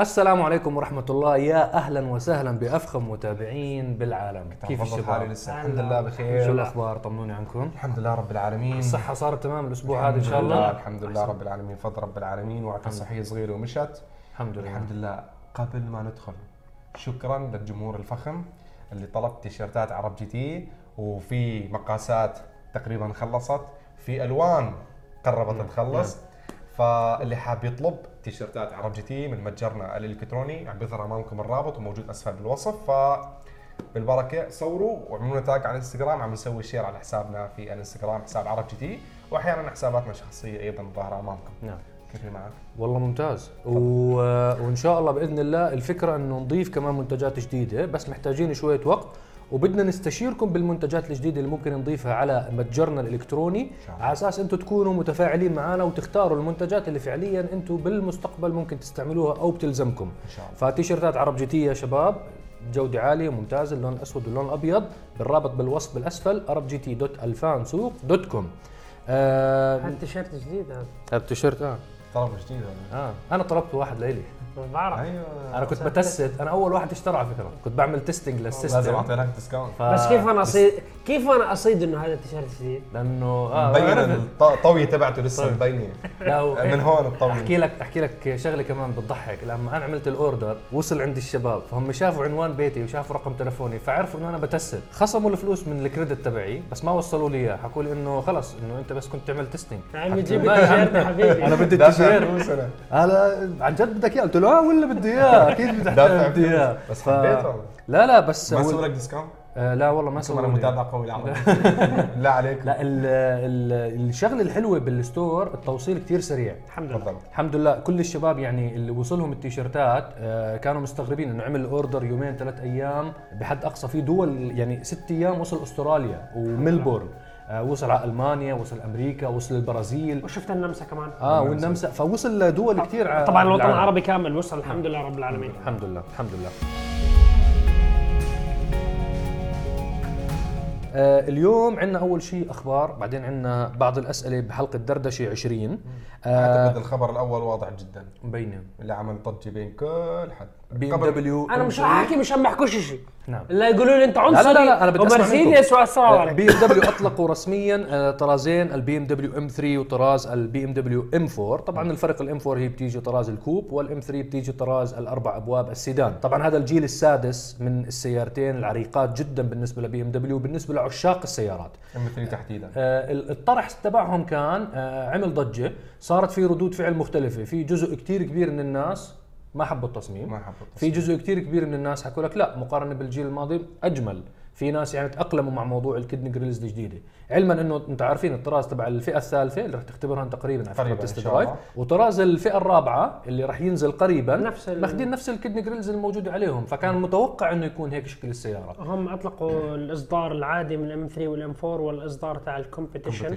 السلام عليكم ورحمة الله. يا أهلا وسهلا بأفخم متابعين بالعالم. كيف الشباب؟ حالي؟ لسه الحمد لله شو بخير الأخبار؟ طمنوني عنكم. الحمد لله رب العالمين. الصحة صارت تمام الأسبوع هذا إن شاء الحمد لله الله الحمد لله رب العالمين. فضل رب العالمين. وعكا صحية صغيرة ومشت. الحمد لله. الحمد لله. قبل ما ندخل شكرا للجمهور الفخم اللي طلب تيشيرتات عرب جي تي. وفي مقاسات تقريبا خلصت. في ألوان قربت تخلص. فاللي حاب يطلب تيشيرتات عرب GT من متجرنا الإلكتروني عم بيظهر أمامكم الرابط وموجود أسفل بالوصف. ف بالبركة صوروا واعملوا tag على الإنستغرام عم نسوي share على حسابنا في الإنستغرام حساب عرب GT. وأحيانا حساباتنا الشخصية أيضا ظاهرة أمامكم. نعم. كيف معك؟ والله ممتاز. و... وإن شاء الله بإذن الله الفكرة إنه نضيف كمان منتجات جديدة بس محتاجين شوية وقت. وبدنا نستشيركم بالمنتجات الجديدة اللي ممكن نضيفها على متجرنا الله. على أساس أنتم تكونوا متفاعلين معنا وتختاروا المنتجات اللي فعليا أنتم بالمستقبل ممكن تستعملوها أو بتلزمكم. إن شاء الله. فتيشيرتات عرب جي تي يا شباب جودة عالية ممتازة اللون الأسود واللون الأبيض. بالرابط بالوصف بالأسفل عرب GT dot ألفان سوق dot com. آه هذا التيشيرت جديد هذا. هذا التيشيرت آه. طلب جديد هذا. آه. أنا طلبت واحد لإلي. بعرف. أيوه. أنا كنت ب test. أنا أول واحد اشترى على فكرة. كنت بعمل testing لازم لل system. أعطي لك discount ف... بس كيف أنا أصدق كيف أنا أصدق إنه هذا التيشيرت جديد؟ لأنه آه مبين الطويه تبعته لسه طيب. مبينة. لا و... من هون الطويه أحكي لك أحكي لك شغلة كمان بتضحك. لما أنا عملت ال order وصل عند الشباب. فهم شافوا عنوان بيتي وشافوا رقم تلفوني فعرفوا إنه أنا ب test. خصموا الفلوس من ال credit تبعي بس ما وصلوا لي اياه حكوا لي إنه خلص إنه أنت بس كنت تعمل testing يا عمي جيب التيشيرت يا حبيبي. أنا بدي التيشيرت أنا عن جد بدك إياه؟ قلت له آه ولا بدي إياه. أكيد بدي إياه. بس ف- لا لا بس ما سووا لك discount؟ آه لا والله ما سووا أنا. متابع قوي العربي لا عليك. لا ال ال الشغلة الحلوة بال store التوصيل كتير سريع. الحمد لله. الحمد لله. كل الشباب يعني اللي وصلهم التيشيرتات آه، كانوا مستغربين إنه عمل order يومين ثلاث أيام بحد أقصى. في دول يعني ست أيام وصل أستراليا وملبورن. وصل على ألمانيا وصل أمريكا وصل البرازيل. وشفت النمسا كمان. آه والنمسا. فوصل لدول كثير طبعا الوطن. العربي كامل وصل الحمد لله رب العالمين. الحمد لله الحمد لله. آه اليوم عندنا أول شيء أخبار بعدين عندنا بعض الأسئلة بحلقة دردشة 20 آه أعتقد الخبر الأول واضح جدا. مبينه اللي عمل ضجه بين كل حد. بي إم دبليو أنا مش راح احكي مش هم يحكوش شيء نعم. لا يقولوا لي أنت لا عنصري لا لا أنا بدي أسمع ومرسيدس عليكم BMW أطلقوا رسميا آه، طرازين ال BMW M 3 وطراز ال BMW M 4 طبعا الفرق ال M 4 هي بتيجي طراز ال coupe وال M 3 بتيجي طراز الأربع أبواب السيدان. طبعا هذا الجيل السادس من السيارتين العريقات جدا بالنسبة ل BMW وبالنسبه لعشاق السيارات. M 3 تحديدا. آه، الطرح تبعهم كان آه، عمل ضجة صارت في ردود فعل مختلفة. في جزء كتير كبير من الناس ما حبوا التصميم. ما حبوا في جزء كتير كبير من الناس حكوا لك لا مقارنة بالجيل الماضي أجمل. في ناس يعني تأقلموا مع موضوع ال kidney grilles الجديده علما إنه أنت عارفين الطراز تبع الفئة الثالثة اللي راح تختبرها تقريبا على فكرة قريباً test drive الله. وطراز الفئة الرابعة اللي راح ينزل قريبا نفس ماخذين نفس ال kidney grilles الموجوده عليهم فكان متوقع إنه يكون هيك شكل السيارة هم أطلقوا الإصدار العادي من ال M 3 وال M 4 والإصدار تاع ال competition.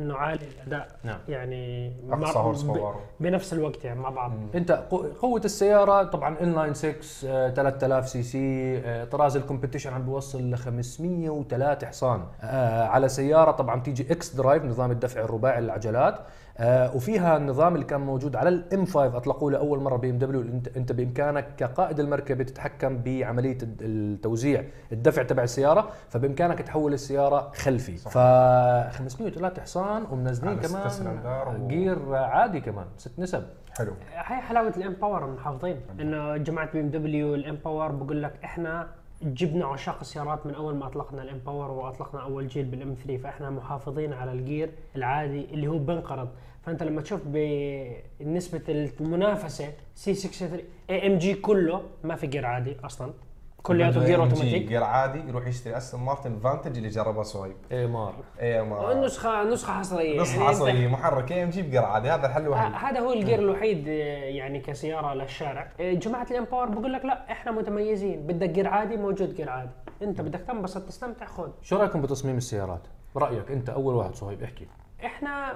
إنه عالي الأداء نعم. يعني horsepower. ب- بنفس الوقت يعني مع بعض أنت قو- قوة السيارة طبعا inline 6 آه، 3000 سي سي آه، طراز ال competition عم بيوصل ل 503 حصان. آه، على سيارة طبعا تيجي xDrive نظام الدفع الرباعي للعجلات. آه، وفيها النظام اللي كان موجود على ال M 5 اطلقوه لاول مرة BMW. انت بإمكانك كقائد المركبه تتحكم بعملية التوزيع الدفع تبع السيارة. فبإمكانك تحول السيارة خلفي. ف 503 حصان ومنزلين كمان و- جير عادي كمان ست نسب. حلو. هاي حلاوة ال M Power محافظين إنه جماعة BMW ال M Power بقول لك إحنا جبنا عشاق السيارات من أول ما أطلقنا ال M Power وأطلقنا أول جيل بال M 3 فإحنا محافظين على الجير العادي اللي هو بنقرض. فأنت لما تشوف بنسبة المنافسة سي 63 اي ام جي كله ما في جير عادي أصلا. كلياته جير أوتوماتيك. جير عادي يروح يشتري Aston Martin Vantage اللي جربها صهيب AMR. AMR نسخه نسخة حصرية. نص يعني عصري محرك AMG بجير عادي هذا الحل الوحيد. هذا هو الجير الوحيد آه، يعني كسيارة للشارع. آه، جماعة ال M Power بقول لك لا إحنا متميزين. بدك جير عادي موجود جير عادي. إنت بدك تنبسط تستمتع خذ. شو رأيكم بتصميم السيارات؟ رأيك أنت أول واحد صهيب احكي. إحنا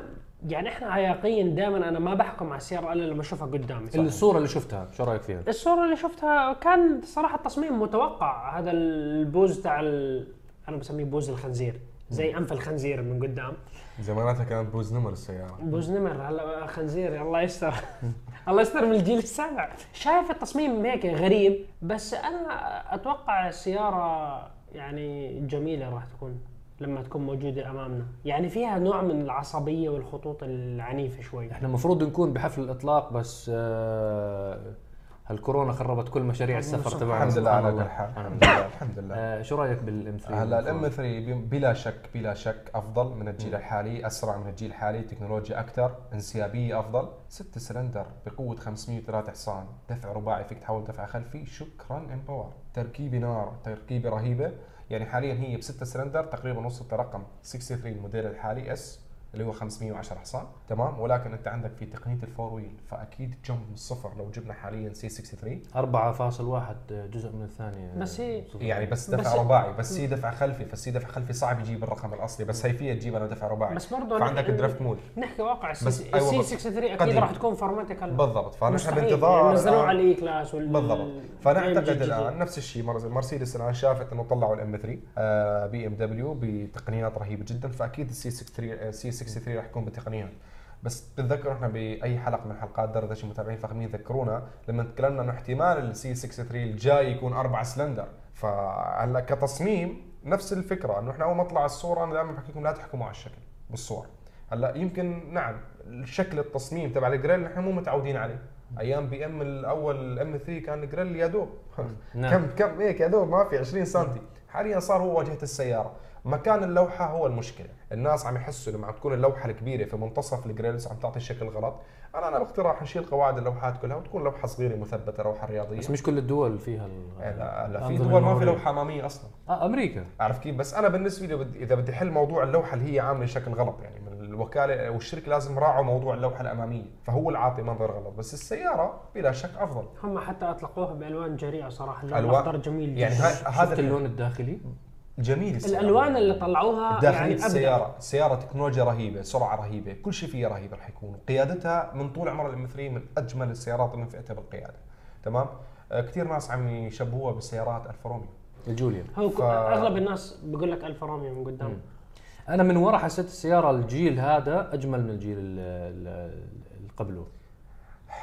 يعني إحنا عياقين دائما أنا ما بحكم على السيارة إلا لما أشوفها قدامي. الصورة اللي شفتها شو رأيك فيها؟ الصورة اللي شفتها كان صراحة التصميم متوقع. هذا البوز تاع ال... أنا بسميه بوز الخنزير. زي أنف الخنزير من قدام. زماناتها كانت بوز نمر السيارة. بوز نمر. هلا خنزير الله يستر. الله يستر من الجيل السابع. شايف التصميم هيك غريب بس أنا أتوقع السيارة يعني جميلة راح تكون. لما تكون موجودة أمامنا. يعني فيها نوع من العصبية والخطوط العنيفة شوي. إحنا المفروض نكون بحفل الإطلاق بس آه، هالكورونا خربت كل مشاريع السفر تبعنا. الحمد لله على الله. كل حال. سبحان الحمد. لله. الحمد لله. آه، شو رأيك بال M 3 هلا ال M 3 بلا شك بلا شك أفضل من الجيل الحالي أسرع من الجيل الحالي تكنولوجيا أكثر انسيابية أفضل. ست سلندر بقوة 503 حصان دفع رباعي فيك تحول دفع خلفي. شكرا M Power. تركيبة نار تركيبة رهيبة. يعني حاليا هي بستة سلندر تقريبا وصلت لرقم 63 الموديل الحالي S اللي هو 510 حصان تمام؟ ولكن أنت عندك في تقنية ال four wheel فأكيد جنب من الصفر لو جبنا حاليا C 63 4.1 جزء من الثانية. بس هي-. يعني بس دفع بس- رباعي بس هي دفع خلفي بس هي دفع خلفي صعب يجيب الرقم الأصلي بس هي فيها تجيب أنا دفع رباعي. بس برضه فعندك ال drift mode نحكي واقع ال C بس- ال C أيوة بس- 63 أكيد قديم. راح تكون 4MATIC ال بالضبط. فنحن بانتظار يعني نزلوه على الاي كلاس وال بالضبط. فنعتقد. الآن نفس الشيء. مرسيدس الآن شافت إنه طلعوا ال M 3 آه BMW بتقنيات رهيبة جدا. فأكيد ال C 63 C 63 راح يكون بتقنيات بس بتذكروا إحنا بأي حلقة من حلقات دردشه متابعين فخمين ذكرونا لما تكلمنا إنه احتمال ال C 63 الجاي يكون أربع سلندر. فهلأ كتصميم نفس الفكرة إنه إحنا أول ما طلع الصورة أنا دائما بحكي لكم لا تحكموا على الشكل بالصور. هلأ يمكن نعم الشكل التصميم تبع ال grille نحن مو متعودين عليه. أيام بي إم الأول إم 3 كان ال grille يا دوب. نعم. كم كم؟ هيك يا دوب ما في 20 سم حاليا صار هو واجهة السيارة. مكان اللوحة هو المشكلة. الناس عم يحسوا لما عم تكون اللوحة الكبيرة في منتصف ال grilles عم تعطي شكل غلط. أنا أنا باقتراح نشيل قواعد اللوحات كلها وتكون لوحة صغيرة مثبتة لوحه رياضيه بس مش كل الدول فيها ال- لا لا في دول ما في. لوحة أمامية أصلا. آه أمريكا. عارف كيف؟ بس أنا بالنسبة لي بدي إذا بدي احل موضوع اللوحة اللي هي عاملة شكل غلط يعني من الوكالة والشركة لازم راعوا موضوع اللوحة الأمامية فهو اللي عاطي منظر غلط. بس السيارة بلا شك أفضل. هم حتى أطلقوها بالوان جريئة صراحة اللون الاخضر جميل يعني هذا شفت اللون الداخلي؟ جميل السيارة. الألوان اللي طلعوها داخلية يعني ابدع السيارة السيارة تكنولوجيا رهيبة سرعة رهيبة كل شيء فيها رهيب رح يكون. قيادتها من طول عمر الام 3 من أجمل السيارات اللي فئتها بالقيادة. تمام؟ آه كثير ناس عم يشبهوها بسيارات الفا روميو. الجوليان. هو ف- أغلب الناس بيقول لك الفا روميو من قدام. أنا من ورا حسيت السيارة الجيل هذا أجمل من الجيل ال- ال- اللي قبله.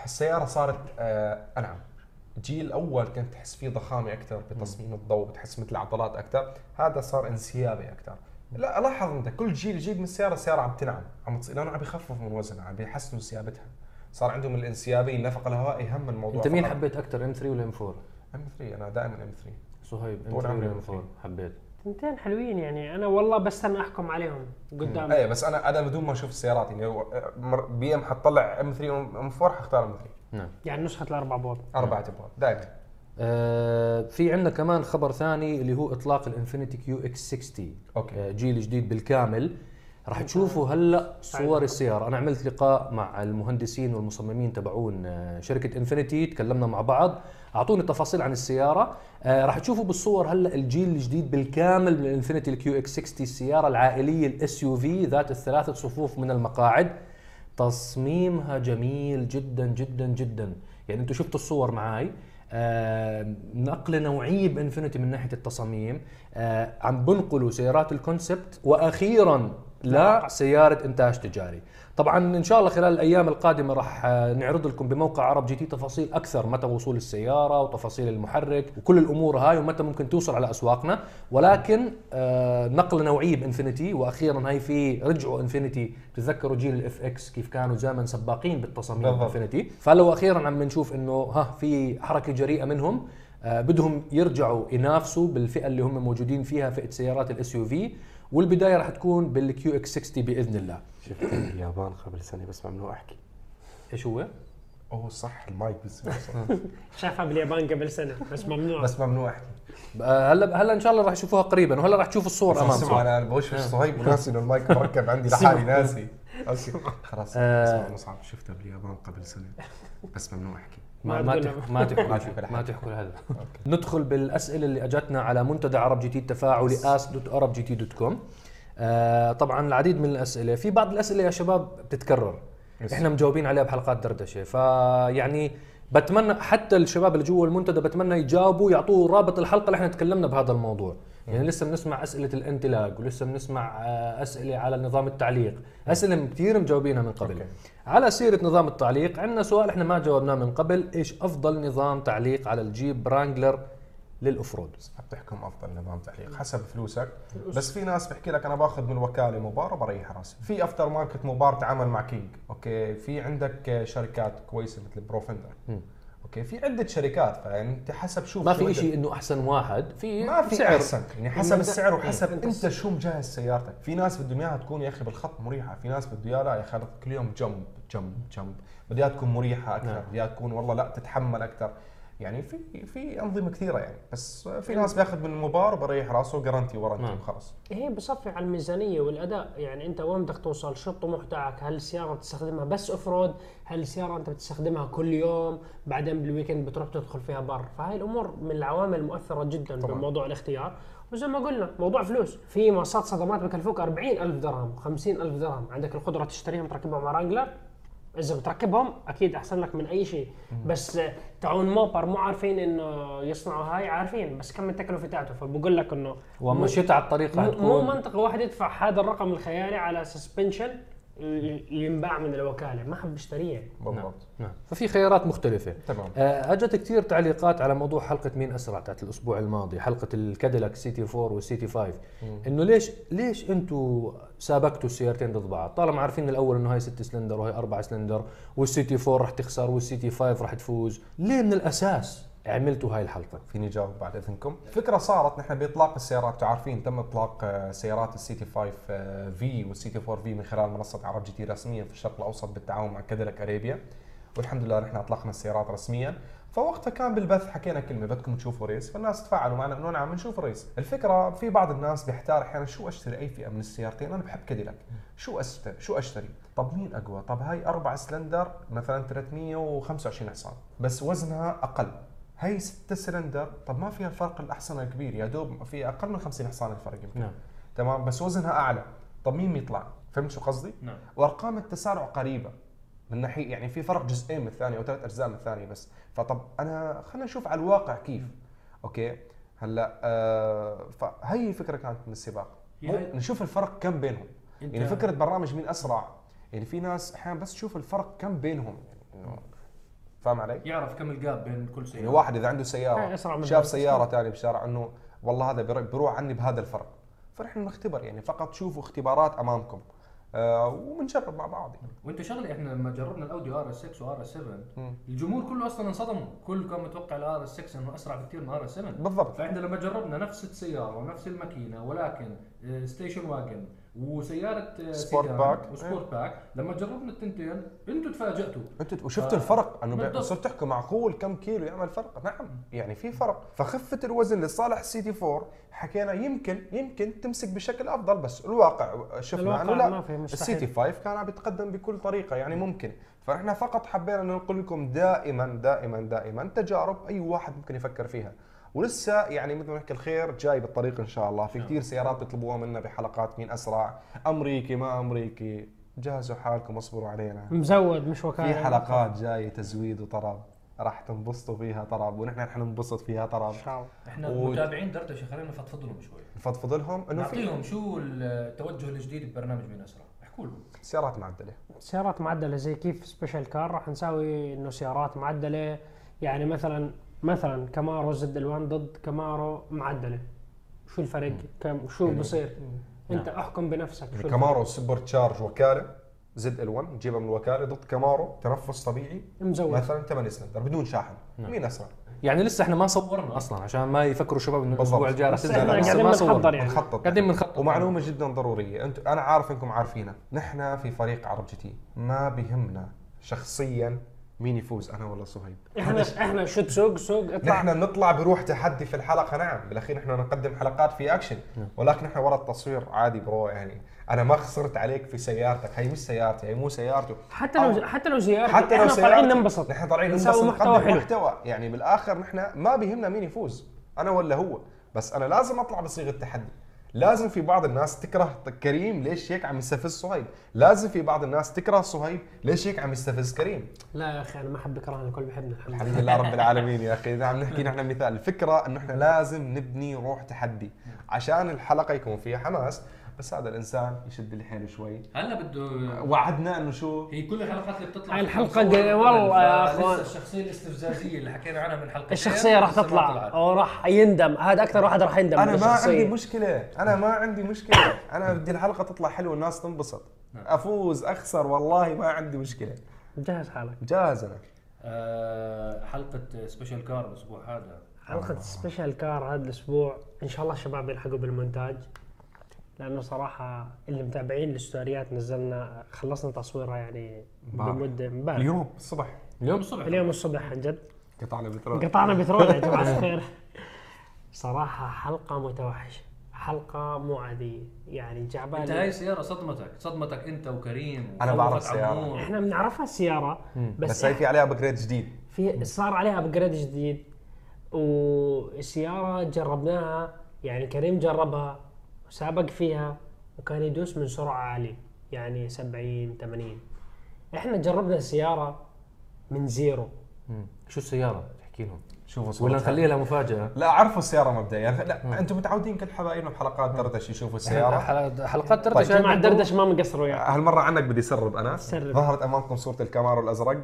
السيارة صارت آه أنعم. الجيل الأول كنت تحس فيه ضخامة أكثر بتصميم الضوء بتحس مثل عضلات أكثر هذا صار انسيابي أكثر لا لاحظ أنت كل جيل يجيب من السيارة السيارة عم تنعم. عم تصير لأنه عم بيخفف من وزنها عم بيحسنوا انسيابتها. صار عندهم الانسيابيه النفق الهوائي هم الموضوع أنت مين فقط. حبيت أكثر إم 3 ولا إم 4 إم 3 أنا دائما إم 3 صهيب إم طول 3 عمري ولا إم M3. 4 حبيت؟ تنتين حلوين يعني. أنا والله بستنى أحكم عليهم قدام. إيه بس أنا أنا بدون ما أشوف السيارات يعني بي إم حتطلع إم 3 وام 4 حختار إم 3 نعم. يعني نسخة الأربع بوط أربعة ابواب دائما آه في عندنا كمان خبر ثاني اللي هو إطلاق الإنفينيتي كيو إكس 60 أوكي. آه جيل جديد بالكامل. راح تشوفوا هلأ صور السيارة. أنا عملت لقاء مع المهندسين والمصممين تبعون آه، شركة إنفينيتي تكلمنا مع بعض أعطوني تفاصيل عن السيارة. آه، راح تشوفوا بالصور هلأ الجيل الجديد بالكامل من الإنفينيتي الكيو إكس 60 السيارة العائلية ال SUV ذات الثلاثة صفوف من المقاعد. تصميمها جميل جدا جدا جدا. يعني أنتم شفتوا الصور معاي. آه نقل نوعيه بإنفينيتي من ناحية التصاميم. آه عم بنقلوا سيارات ال concept وأخيرا لسياره إنتاج تجاري. طبعا إن شاء الله خلال الأيام القادمة راح آه، نعرض لكم بموقع عرب جي تي تفاصيل أكثر متى وصول السيارة وتفاصيل المحرك وكل الأمور هاي ومتى ممكن توصل على أسواقنا. ولكن آه نقل نوعيه بإنفينيتي وأخيرا هاي في رجعوا إنفينيتي. تتذكروا جيل الاف إكس كيف كانوا زمان سباقين بالتصاميم. إنفينيتي. فلو أخيرا عم نشوف إنه ها في حركة جريئة منهم آه بدهم يرجعوا ينافسوا بالفئة اللي هم موجودين فيها فئة سيارات ال SUV. والبداية راح تكون بالكيو إكس 60 بإذن الله. شفت اليابان قبل سنه بس ممنوع أحكي. إيش هو؟ أوه صح المايك بس. شافها باليابان قبل سنة بس ممنوع. بس ممنوع أحكي. آه، هلا هلا إن شاء الله راح يشوفوها قريبا وهلا راح تشوفوا الصور أمامكم. اسمع أنا بوشوش صهيب وناسي إنه المايك مركب عندي لحالي ناسي. أوكي. خلاص آه. اسمع مصعب شفتها باليابان قبل سنة. بس ممنوع أحكي. ما ما ما تحكوا ما تحكوا هذا ندخل بالأسئلة اللي أجتنا على منتدى عرب جي تي التفاعلي ask dot عرب جي تي dot com. آه طبعا العديد من الأسئلة. في بعض الأسئلة يا شباب بتتكرر. إحنا مجاوبين عليها بحلقات دردشة. فيعني بتمنى حتى الشباب اللي جوا المنتدى بتمنى يجاوبوا يعطوه رابط الحلقة اللي إحنا تكلمنا بهذا الموضوع. يعني لسه بنسمع أسئلة الانتلاق ولسه بنسمع آه، أسئلة على نظام التعليق. أسئلة كثير مجاوبينها من قبل. أوكي. على سيرة نظام التعليق عندنا سؤال إحنا ما جاوبناه من قبل إيش أفضل نظام تعليق على الجيب رانجلر لل off-road بتحكم أفضل نظام تعليق حسب فلوسك. بس في ناس بحكي لك أنا باخذ من الوكاله موبار وبريح راسي. في aftermarket موبار تعامل مع كينج أوكي؟ في عندك شركات كويسة مثل بروفندر أوكي؟ في عدة شركات فأنت حسب شوف ما شو في. شيء إنه أحسن واحد في ما في سعر. أحسن. يعني حسب السعر وحسب إنت- أنت شو مجهز سيارتك. في ناس بده اياها تكون يا أخي بالخط مريحة في ناس بده إياها لا يا أخي كل يوم جنب جنب جنب بده إياها تكون مريحة أكثر نعم. بده إياها تكون والله لا تتحمل أكثر. يعني في في أنظمة كثيرة يعني. بس في ناس بياخذ من الموبار وبريح راسه guarantee warranty. وخلص هي بصفي على الميزانية والأداء. يعني أنت وين بدك توصل؟ شو الطموح تاعك هل السياره بتستخدمها بس off-road هل السياره أنت بتستخدمها كل يوم؟ بعدين بال weekend بتروح تدخل فيها بر. فهاي الأمور من العوامل المؤثره جدا طبعاً. بموضوع الاختيار. وزي ما قلنا موضوع فلوس. في منصات صدمات بيكلفوك 40000 درهم 50000 درهم. عندك القدرة تشتريهم تركبهم مع رانجلر؟ إذا بتركبهم أكيد أحسن لك من أي شيء. بس تعون موبار مو عارفين إنه يصنعوا هاي عارفين. بس كم التكلفه تاعته. فبقول لك إنه ومشيت على الطريق رح مو, مو منطقي واحد يدفع هذا الرقم الخيالي على suspension ينباع من الوكالة. ما حب يشتريه بالضبط. نعم. ففي خيارات مختلفة. تمام. آه، أجت كثير تعليقات على موضوع حلقة مين أسرع تاعت الأسبوع الماضي حلقة الكاديلاك سي تي 4 والسي تي 5 إنه ليش ليش أنتم سابقتوا السيارتين ضد بعض؟ طالما عارفين من الأول إنه هاي 6 سلندر وهي 4 سلندر والسي تي 4 رح تخسر والسي تي 5 رح تفوز. ليه من الأساس؟ عملتوا هاي الحلقة. فيني جاوب بعد إذنكم. الفكرة صارت نحن بإطلاق السيارات. أنتم عارفين تم إطلاق آه، سيارات السي تي 5 آه، في والسي تي 4 في من خلال منصة عرب جي تي رسميا في الشرق الأوسط بالتعاون مع كاديلاك اريبيا والحمد لله نحن أطلقنا السيارات رسميا. فوقتها كان بالبث حكينا كلمة بدكم تشوفوا race. فالناس تفاعلوا معنا إنه نعم نشوف ال race الفكرة في بعض الناس بيحتار أحيانا شو أشتري أي فئة من السيارتين؟ أنا بحب كاديلاك شو أشتري؟ شو أشتري؟ طب مين أقوى؟ طب هاي أربع سلندر مثلا 325 حصان. بس وزنها أقل. هي 6 سلندر طب ما فيها الفرق الأحصنة الكبير يا دوب في أقل من 50 حصان الفرق يمكن. نعم. تمام؟ بس وزنها أعلى. طب مين بيطلع؟ فهمت شو قصدي؟ نعم. وأرقام التسارع قريبة. من ناحية يعني في فرق جزئين من الثانية أو ثلاث أجزاء من الثانية بس. فطب أنا خلينا نشوف على الواقع كيف. أوكي؟ هلأ آه فهي الفكرة كانت من السباق. هاي- نشوف الفرق كم بينهم. يعني فكرة برنامج مين أسرع. يعني في ناس أحيانا بس تشوف الفرق كم بينهم. يعني إنه فاهم علي؟ يعرف كم ال gap بين كل يعني واحد إذا عنده سيارة أسرع من شاف. سيارة ثانية بالشارع إنه والله هذا بير- بيروح عني بهذا الفرق فنحن نختبر يعني فقط شوفوا اختبارات أمامكم آه وبنجرب مع بعض يعني. وأنت شغله إحنا لما جربنا الاودي RS 6 و RS 7 مم. الجمهور كله أصلا انصدموا كل كان متوقع ال RS 6 إنه أسرع بكثير من RS 7 بالضبط فإحنا لما جربنا نفس السيارة ونفس الماكينة ولكن آه، station wagon وسيارة Sportback. و Sportback لما جربنا التنتين أنتم تفاجاتوا أنتوا وشفتوا آه، الفرق؟ أنه. صرت تحكوا معقول كم كيلو يعمل فرق. نعم يعني في فرق. فخفة الوزن لصالح ال CT 4 حكينا يمكن يمكن تمسك بشكل أفضل بس الواقع شفنا أنه لا. ال CT 5 كان عم بيتقدم بكل طريقة يعني ممكن. فاحنا فقط حبينا نقول لكم دائما دائما دائما تجارب أي واحد ممكن يفكر فيها. ولسه يعني مثل ما نحكي الخير جاي بالطريق إن شاء الله. في كثير سيارات بيطلبوها منا بحلقات مين أسرع. أمريكي ما أمريكي. جهزوا حالكم اصبروا علينا. مزود مش وكالة. في حلقات جاية تزويد وطرب. راح تنبسطوا فيها طرب ونحن رح ننبسط فيها طرب. إن شاء الله. إحنا و- متابعين دردشه خلينا نفضفض لهم شوي. نفضفض لهم إنه في نعطيهم شو التوجه الجديد ببرنامج مين أسرع. احكوا لهم. سيارات معدلة. سيارات معدلة زي كيف special car راح نساوي إنه سيارات معدلة. يعني مثلا مثلا كامارو ZL1 ضد كامارو معدلة. شو الفرق؟ كم؟ شو يعني- بصير؟ انت احكم بنفسك. شو كامارو supercharge وكالة ZL 1 نجيبها من الوكاله ضد كامارو تنفس طبيعي؟ مزود. مثلا 8 سلندر بدون شاحن. نعم. مين أسرع؟ يعني لسه إحنا ما صورنا أصلا عشان ما يفكروا شباب إنه الأسبوع. الجاي رح بس تنزل. إحنا لسه قاعدين ما بنحضر صورنا يعني. بنخطط قاعدين بنخطط. ومعلومة جدا ضرورية. انت أنا عارف إنكم عارفينها. نحن في فريق عرب GT. ما بيهمنا شخصيا مين يفوز؟ أنا ولا صهيب. إحنا إحنا شو تسوق سوق اطلع نحن نطلع بروح تحدي في الحلقة نعم. بالأخير نحن نقدم حلقات في أكشن. نعم. ولكن نحن ورا التصوير عادي bro يعني أنا ما خسرت عليك في سيارتك. هي مش سيارتي هي مو سيارته حتى لو حتى لو سيارتي حتى لو إحنا طالعين سيارتي. ننبسط. نحن طالعين ننبسط محتوى حلو. محتوى. يعني بالآخر نحن ما بيهمنا مين يفوز. أنا ولا هو. بس أنا لازم أطلع بصيغة تحدي. لازم في بعض الناس تكره كريم ليش هيك عم يستفز صهيب؟ لازم في بعض الناس تكره صهيب ليش هيك عم يستفز كريم؟ لا يا أخي أنا ما أحب اكرهنا الكل بيحبنا الحمد لله. رب العالمين يا أخي. عم نحكي نحن مثال الفكرة إنه إحنا لازم نبني روح تحدي. عشان الحلقة يكون فيها حماس بس هذا الإنسان يشد لي حيله شوي. هلا بده وعدنا إنه شو؟ هي كل الحلقات اللي بتطلع هاي قل- والله يا أخوان. الشخصية الاستفزازية اللي حكينا عنها من حلقتين الشخصية راح تطلع. طلعت. أو راح يندم. هذا أكثر واحد راح يندم أنا ما. عندي مشكلة. أنا ما عندي مشكلة. أنا بدي الحلقة تطلع حلوة الناس تنبسط. أفوز أخسر والله ما عندي مشكلة. جهز حالك. جاهز أنا. آه، حلقة special car الأسبوع هذا. حلقة special car هذا الأسبوع. إن شاء الله الشباب يلحقوا بالمونتاج. لأنه صراحة اللي متابعين الستوريات نزلنا خلصنا تصويرها يعني. بمدة امبارح اليوم الصبح. اليوم الصبح. اليوم الصبح عن جد. قطعنا بترول. قطعنا بترول يا جماعة الخير. صراحة حلقة متوحشة حلقة مو عادية يعني أنت هاي جعبالي سيارة صدمتك صدمتك أنت وكريم أنا بعرف. عمور. إحنا بنعرفها السيارة بس, بس, هي في عليها upgrade جديد. في صار عليها upgrade جديد. والسيارة جربناها يعني كريم جربها. وسابق فيها وكان يدوس من سرعة عالية يعني 70 80 إحنا جربنا السيارة من zero. مم. شو السيارة؟ تحكي لهم. شوفوا صورتها. ولا نخليها لها مفاجأة؟ لا عرفوا السيارة مبدئيا. لا أنتم متعودين كل حبايبنا بحلقات دردشة يشوفوا السيارة. حل- حلقات طيب. دردشه جماعة دردش ما بنقصر وياه هالمرة عنك بدي سرب أنا سرب. ظهرت أمامكم صورة الكامارو الأزرق.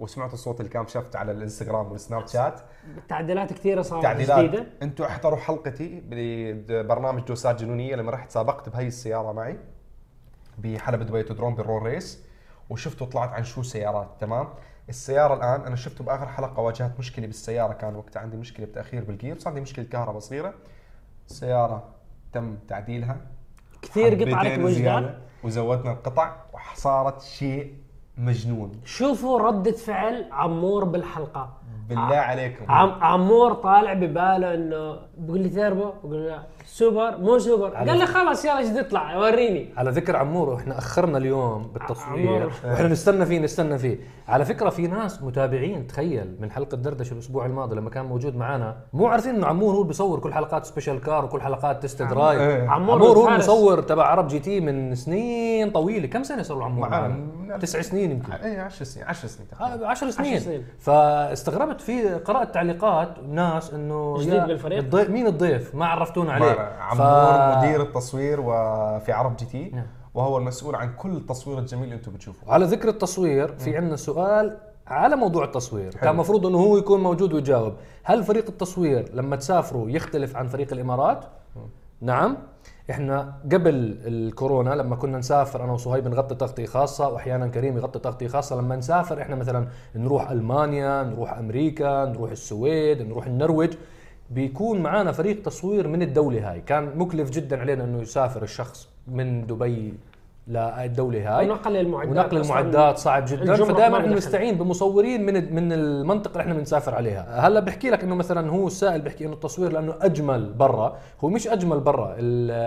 وسمعتوا صوت ال cam شفت على الإنستغرام والسناب شات. تعديلات كثيرة صارت تعديلات. جديدة. أنتم احضروا حلقتي ببرنامج دوسات جنونية لما رحت سابقت بهي السيارة معي بحلبة دبي دراق بال roll race وشفتوا طلعت عن شو سيارات تمام؟ السيارة الآن أنا شفته بآخر حلقة واجهت مشكلة بالسيارة كان وقتها عندي مشكلة بتأخير بالجير صار عندي مشكلة كهرباء صغيرة. السياره تم تعديلها. كثير قطع لك وجدان. وزودنا القطع وصارت شيء مجنون. شوفوا ردة فعل عمور بالحلقة. بالله عليكم عم عمور طالع بباله إنه بقول لي تيربو بقول له سوبر مو سوبر قال لي خلاص يلا إيش اطلع وريني على ذكر عمور إحنا أخرنا اليوم بالتصوير. وإحنا نستنى فيه نستنى فيه على فكرة في ناس متابعين تخيل من حلقة دردشة الأسبوع الماضي لما كان موجود معنا مو عارفين إنه عمور هو بيصور كل حلقات special car وكل حلقات test drive. عمور عمور هو. المصور تبع عرب GT من سنين طويلة كم سنة صار عمور معنا. تسع سنين يمكن إيه 10 سنين 10 سنين تقريباً. آه، عشر سنين. سنين. في قرأت تعليقات ناس إنه جديد بالفريق؟ الضيف مين الضيف؟ ما عرفتونا عليه. عمور مدير التصوير وفي عرب GT نعم. وهو المسؤول عن كل التصوير الجميل اللي أنتم بتشوفوه. على ذكر التصوير في عندنا سؤال على موضوع التصوير. كان المفروض إنه هو يكون موجود ويجاوب. هل فريق التصوير لما تسافروا يختلف عن فريق الإمارات؟ نعم. إحنا قبل الكورونا لما كنا نسافر أنا وصهيب نغطي تغطيه خاصة وأحيانا كريم يغطي تغطيه خاصة لما نسافر إحنا مثلا نروح ألمانيا نروح أمريكا نروح السويد نروح النرويج بيكون معانا فريق تصوير من الدولة هاي. كان مكلف جدا علينا إنه يسافر الشخص من دبي للدوله هاي. ونقل المعدات ونقل المعدات صعب جدا. فدائما ما إحنا بدخل. نستعين بمصورين من من المنطقة اللي إحنا بنسافر عليها. هلأ بحكي لك إنه مثلا هو السائل بيحكي إنه التصوير لأنه أجمل برا. هو مش أجمل برا.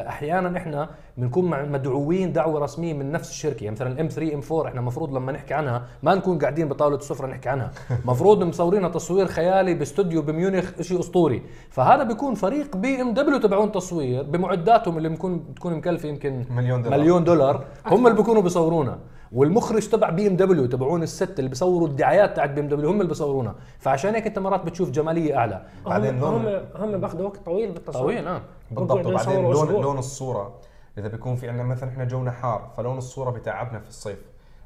أحيانا إحنا بنكون مع- مدعوين دعوة رسمية من نفس الشركة. يعني مثلا ال M 3 M 4 إحنا المفروض لما نحكي عنها ما نكون قاعدين بطاولة السفرة نحكي عنها. المفروض مصورينها تصوير خيالي باستوديو بميونخ شيء أسطوري. فهذا بيكون فريق بي ام دبليو تبعون تصوير بمعداتهم اللي بنكون بتكون مكلفة يمكن مليون دولار. مليون دولار. هم اللي بيكونوا بيصورونا. والمخرج تبع بي ام دبليو تبعون الست اللي بيصوروا الدعايات تاعت بي ام دبليو هم اللي بيصورونا. فعشان هيك انت مرات بتشوف جمالية أعلى. بعدين هم هم هم باخذوا وقت طويل بالتصوير. طويل آه بالضبط. وبعدين لون. لون الصورة. إذا بيكون في عندنا مثلا إحنا جونا حار فلون الصورة بتعبنا في الصيف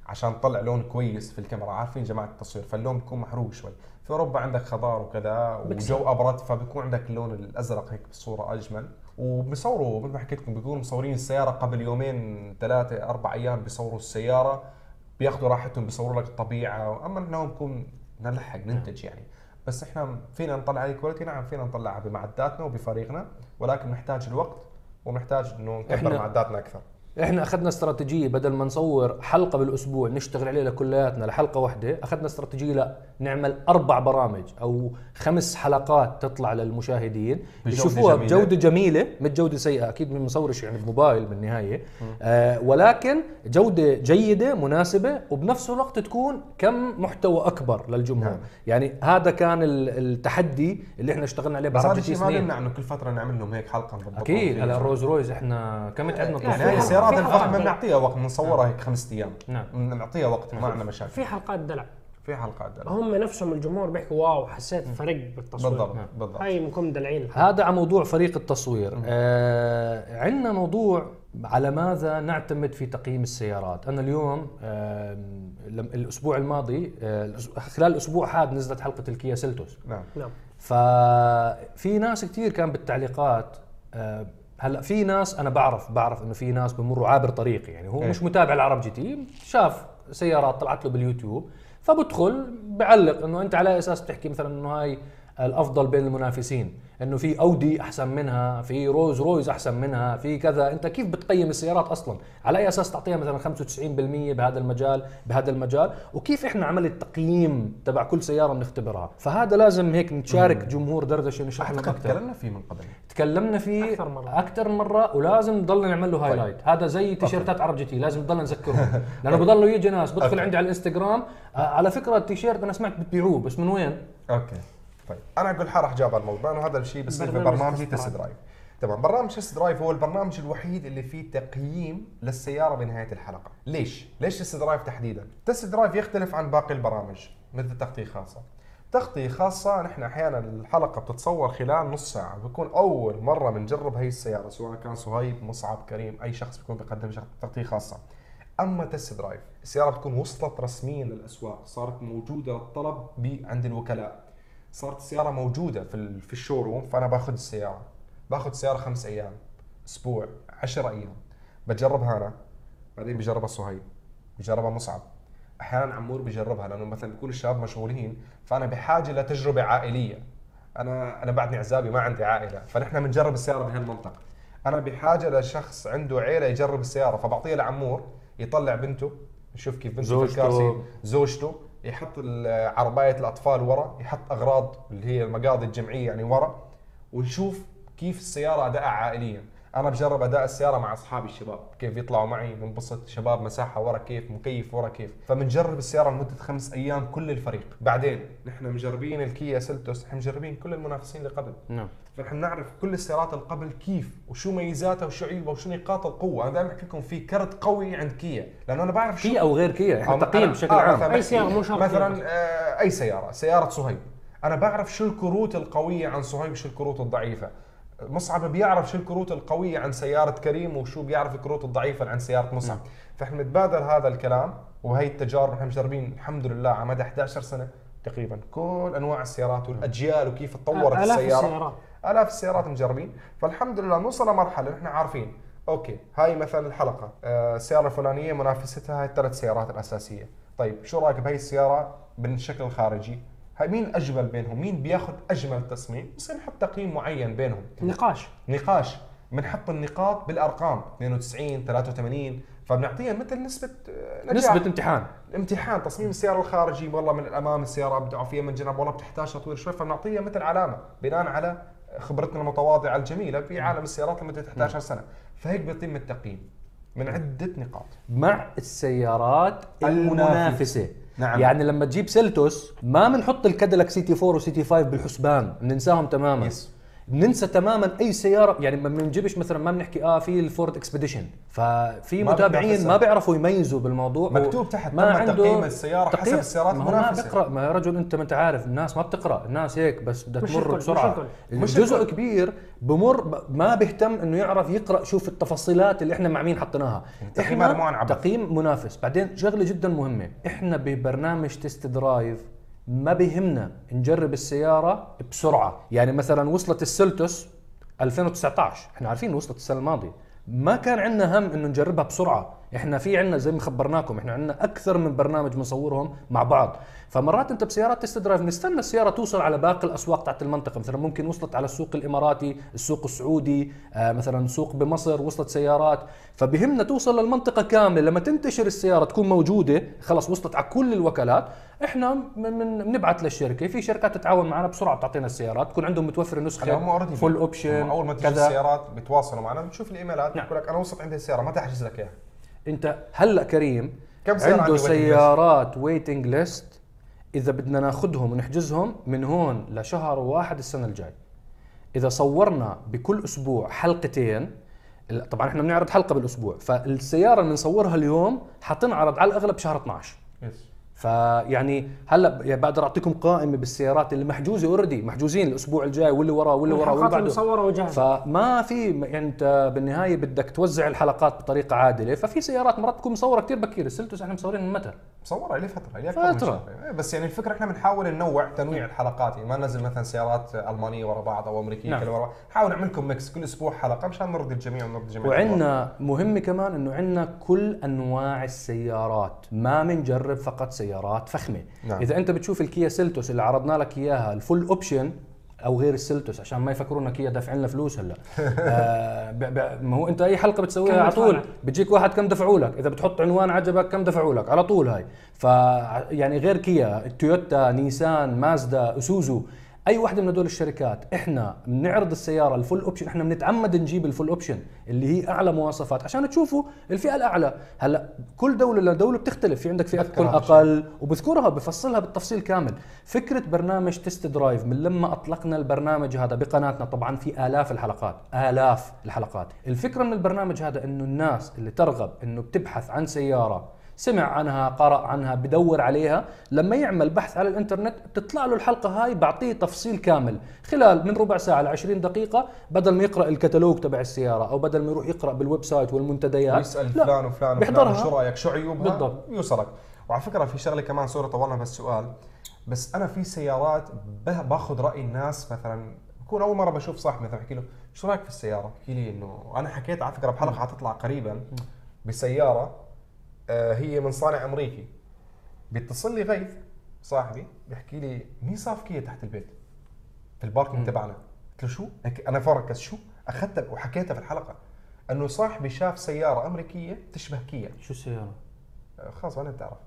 عشان نطلع لون كويس في الكاميرا. عارفين جماعة التصوير فاللون بيكون محروق شوي. في أوروبا عندك خضار وكذا. وجو أبرد فبيكون عندك اللون الأزرق هيك بالصورة أجمل. وبيصوروا مثل ما حكيت لكم بيكونوا مصورين السيارة قبل يومين ثلاثة أربع أيام بيصوروا السيارة بياخذوا راحتهم بيصوروا لك الطبيعة. أما نحن هون بكون نلحق ننتج يعني. بس إحنا فينا نطلع هاي كواليتي نعم فينا نطلعها بمعداتنا وبفريقنا ولكن نحتاج الوقت. ونحتاج إنه نكبر معداتنا أكثر. إحنا أخذنا استراتيجية بدل ما نصور حلقة بالأسبوع نشتغل عليها كلياتنا لحلقة واحدة أخذنا استراتيجية لا نعمل أربع برامج أو خمس حلقات تطلع للمشاهدين. يشوفوها جميلة. بجودة جميلة مش جودة سيئة أكيد من مصورش يعني بموبايل بالنهاية. آه ولكن جودة جيدة مناسبة وبنفس الوقت تكون كم محتوى أكبر للجمهور. نعم. يعني هذا كان ال- التحدي اللي إحنا اشتغلنا عليه بس هذا ما سنين يمنع إنه كل فترة نعمل لهم هيك حلقة نضبطهم أكيد. هلا الروز رويز إحنا كم تعبنا يعني يعني في هاي حلقة- السيارات الفخمه. بنعطيها وقت بنصورها هيك خمس أيام. نعم. بنعطيها وقت ما عندنا مشاكل. في حلقات دلع. في حلقات دلع. هم نفسهم الجمهور بيحكوا wow حسيت فرق بالتصوير. بالضبط بالضبط. هاي منكم دلعين. هذا على موضوع فريق التصوير. آه عندنا موضوع على ماذا نعتمد في تقييم السيارات. أنا اليوم آه الأسبوع الماضي آه خلال الأسبوع هذا نزلت حلقة الكيا سيلتوس. نعم. نعم. ففي ناس كثير كان بالتعليقات آه، هلأ في ناس أنا بعرف بعرف إنه في ناس بمروا عابر طريق يعني هو إيه. مش متابع العرب جي تي شاف سيارات طلعت له باليوتيوب. فبدخل بعلق إنه أنت على أساس بتحكي مثلا إنه هاي الأفضل بين المنافسين إنه في أودي أحسن منها في رولز رويس أحسن منها في كذا. أنت كيف بتقيم السيارات أصلا؟ على أي أساس تعطيها مثلا 95% بهذا المجال بهذا المجال؟ وكيف إحنا عمليه التقييم تبع كل سيارة بنختبرها؟ فهذا لازم هيك نشارك جمهور دردشة نشرح لهم أكثر تكلمنا فيه من قبل. تكلمنا فيه أكثر مرة. أكثر مرة ولازم نضلنا نعمل له highlight هذا زي تيشيرتات عرب جي تي لازم نضلنا نذكرهم لأنه بضلوا يجي ناس. بدخل okay. عندي على الإنستغرام. آه، على فكرة التيشيرت أنا سمعت بتبيعوه بس من وين؟ okay. طيب أنا أقول حرح جاب الموضوع انه هذا الشيء برنامج ببرنامج test drive تمام برنامج test drive هو البرنامج الوحيد اللي فيه تقييم للسيارة بنهاية الحلقة. ليش؟ ليش test drive تحديدا؟ test drive يختلف عن باقي البرامج مثل تغطيه خاصة. تغطيه خاصة نحن أحيانا الحلقة بتتصور خلال نص ساعة بكون أول مرة بنجرب هي السيارة سواء كان صهيب مصعب كريم أي شخص بيكون بيقدم تغطيه خاصة. أما test drive السيارة بتكون وصلت رسميا للأسواق صارت موجودة للطلب عند الوكلاء. صارت السيارة موجودة في في ال showroom فأنا باخذ السيارة. باخذ السياره خمس أيام أسبوع عشرة أيام. بجربها أنا. بعدين بجربها صهيب. بجربها مصعب. أحيانا عمور بجربها لأنه مثلا بيكون الشباب مشغولين فأنا بحاجة لتجربة عائلية. أنا أنا بعدني عزابي ما عندي عائلة. فنحن بنجرب السيارة بهالمنطقه أنا بحاجة لشخص عنده عيلة يجرب السيارة فبعطيها لعمور يطلع بنته. يشوف كيف بنته في زوجته. الكرسي زوجته. يحط عربايه الأطفال ورا يحط أغراض اللي هي المقاضي الجمعية يعني ورا ونشوف كيف السيارة ادائها عائليا. أنا بجرب أداء السيارة مع أصحابي الشباب كيف يطلعوا معي بنبسط شباب مساحة ورا كيف مكيف ورا كيف. فبنجرب السيارة لمدة خمس أيام كل الفريق. بعدين نحن مجربين الكيا سلتوس نحن مجربين كل المنافسين اللي قبل. نعم. فنحن نعرف كل السيارات اللي قبل كيف وشو ميزاتها وشو عيوبها وشو نقاط القوة. أنا دائما أحكي لكم في كرت قوي عند كيا لأنه أنا بعرف شو كيا أو غير كيا إحنا تقييم بشكل آه، عام. بحكي سيارة مو شرط مثلا. آه، أي سيارة سيارة صهيب. أنا بعرف شو الكروت القوية عن صهيب وشو الكروت الضعيفة. مصعب بيعرف شو الكروت القوية عن سيارة كريم وشو بيعرف الكروت الضعيفة عن سيارة مصعب. فإحنا نتبادل هذا الكلام وهي التجارب إحنا مجربين الحمد لله على مدى 11 سنة تقريبا. كل أنواع السيارات والأجيال وكيف تطورت آلاف السيارة. السيارات. آلاف السيارات مجربين. فالحمد لله نوصل لمرحلة نحن عارفين أوكي هاي مثلا الحلقة آه، السيارة الفلانية منافستها هاي الثلاث سيارات الأساسية. طيب شو رأيك بهي السيارة بالشكل الخارجي؟ مين أجمل بينهم؟ مين بياخذ أجمل تصميم؟ بصير نحط تقييم معين بينهم. نقاش. نقاش. بنحط النقاط بالأرقام 92 83 فبنعطيها مثل نسبة آه، نجاح. نسبة امتحان. امتحان تصميم السيارة الخارجي والله من الامام السيارة ابدعوا فيها من الجنب والله بتحتاج تطوير شوي فبنعطيها مثل علامة بناء على خبرتنا المتواضعة الجميلة في عالم السيارات لمدة 11 سنة. فهيك بيتم التقييم من عدة نقاط. مع السيارات المنافسة. المنافسة. نعم. يعني لما تجيب سيلتوس ما بنحط الكاديلاك CT4 و CT5 بالحسبان بننساهم تماما yes. بننسى تماما أي سيارة يعني ما بنجيبش مثلا ما بنحكي آه في الفورد إكسبيديشن ففي ما متابعين. ما بيعرفوا يميزوا بالموضوع مكتوب تحت ما تم عنده تقييم السيارة حسب تقييم. السيارات ما هو ما. بيقرأ ما يا رجل أنت ما أنت عارف الناس ما بتقرأ الناس هيك بس بدها تمر بسرعة. مش جزء. كبير بمر ما بيهتم إنه يعرف يقرأ شوف التفاصيلات اللي إحنا مع مين حطيناها عن عبث. تقييم منافس بعدين شغلة جدا مهمة إحنا ببرنامج test drive ما بيهمنا نجرب السيارة بسرعة. يعني مثلا وصلت السلتوس 2019 إحنا عارفين وصلت السنة الماضية. ما كان عندنا هم إنه نجربها بسرعة. إحنا في عندنا زي ما خبرناكم إحنا عندنا أكثر من برنامج بنصورهم مع بعض. فمرات انت بسيارات test drive نستنى السيارة توصل على باقي الأسواق تاعت المنطقة. مثلا ممكن وصلت على السوق الإماراتي السوق السعودي آه مثلا سوق بمصر وصلت سيارات. فبهمنا توصل للمنطقة كاملة. لما تنتشر السيارة تكون موجودة خلص وصلت على كل الوكالات. إحنا من- من بنبعث للشركة. في شركات تتعاون معنا بسرعة بتعطينا السيارات. تكون عندهم متوفره يعني نسخه full option أول ما تجي السيارات بيتواصلوا معنا بنشوف الإيميلات نعم. بيقول لك أنا وصلت عندي السيارة متى احجز لك إياها؟ انت هلا كريم كم سيارة عنده عندي waiting list؟ سيارات waiting list إذا بدنا ناخذهم ونحجزهم من هون لشهر واحد السنة الجاي. إذا صورنا بكل أسبوع حلقتين طبعا إحنا بنعرض حلقة بالأسبوع فالسيارة اللي بنصورها اليوم حتنعرض على الأغلب شهر 12 yes فيعني هلا يعني بقدر أعطيكم قائمة بالسيارات اللي محجوزة already محجوزين الأسبوع الجاي واللي وراه واللي وراه واللي الحلقات بعده مصورة وجاهزة. فما في يعني أنت بالنهاية بدك توزع الحلقات بطريقة عادلة ففي سيارات مرات تكون مصورة كثير بكير السلتوس إحنا مصورين من متى؟ مصورة لي فترة لي فترة. إيه، بس يعني الفكرة إحنا بنحاول ننوع تنويع الحلقات. يعني ما ننزل مثلا سيارات ألمانية ورا بعض أو أمريكية نعم. ورا بعض. نحاول نعمل لكم mix كل أسبوع حلقة مشان نرضي الجميع ونرضي الجميع وعندنا مهم كمان إنه عندنا كل أنواع السيارات. ما بنجرب فقط سيارات فخمة. نعم. إذا أنت بتشوف الكيا سيلتوس اللي عرضنا لك إياها ال full option أو غير السلتوس عشان ما يفكرونا كيا دافع لنا فلوس هلا. آه ب- ب- ما هو أنت أي حلقة بتسويها على طول؟ بتجيك واحد كم دفعوا لك. إذا بتحط عنوان عجبك كم دفعوا لك؟ على طول هاي. ف يعني غير كيا تويوتا نيسان مازدا إيسوزو أي واحدة من هدول الشركات إحنا بنعرض السيارة ال full option إحنا بنتعمد نجيب ال full option اللي هي أعلى مواصفات عشان تشوفوا الفئة الأعلى. هلأ كل دولة لدوله بتختلف في عندك فئة تكون. أقل وبذكرها بفصلها بالتفصيل كامل. فكرة برنامج test drive من لما أطلقنا البرنامج هذا بقناتنا طبعا في آلاف الحلقات آلاف الحلقات. الفكرة من البرنامج هذا إنه الناس اللي ترغب إنه بتبحث عن سيارة سمع عنها قرأ عنها بدور عليها. لما يعمل بحث على الإنترنت بتطلع له الحلقة هاي بعطيه تفصيل كامل. خلال من ربع ساعة ل 20 دقيقة بدل ما يقرأ الكتالوج تبع السيارة أو بدل ما يروح يقرأ بال website والمنتديات ويسال لا، فلان وفلان بيحضرها. وفلان شو رأيك؟ شو عيوبها؟ بالضبط. يوصلك. وعلى فكرة في شغلة كمان سوري طولنا بهالسؤال. بس أنا في سيارات باخذ رأي الناس مثلا بكون أول مرة بشوف صاحبي مثلا بحكي له شو رأيك في السيارة؟ بحكي لي إنه أنا حكيت على فكرة بحلقة حتطلع قريبا بسيارة. هي من صانع أمريكي. بيتصل لي غيث صاحبي بيحكي لي مين صاف كيا تحت البيت في ال parking تبعنا. قلت له شو؟ أنا فركز شو؟ اخذتها وحكيتها في الحلقة أنه صاحبي شاف سيارة أمريكية تشبه كيا. شو السيارة؟ آه، خلاص أنا بتعرف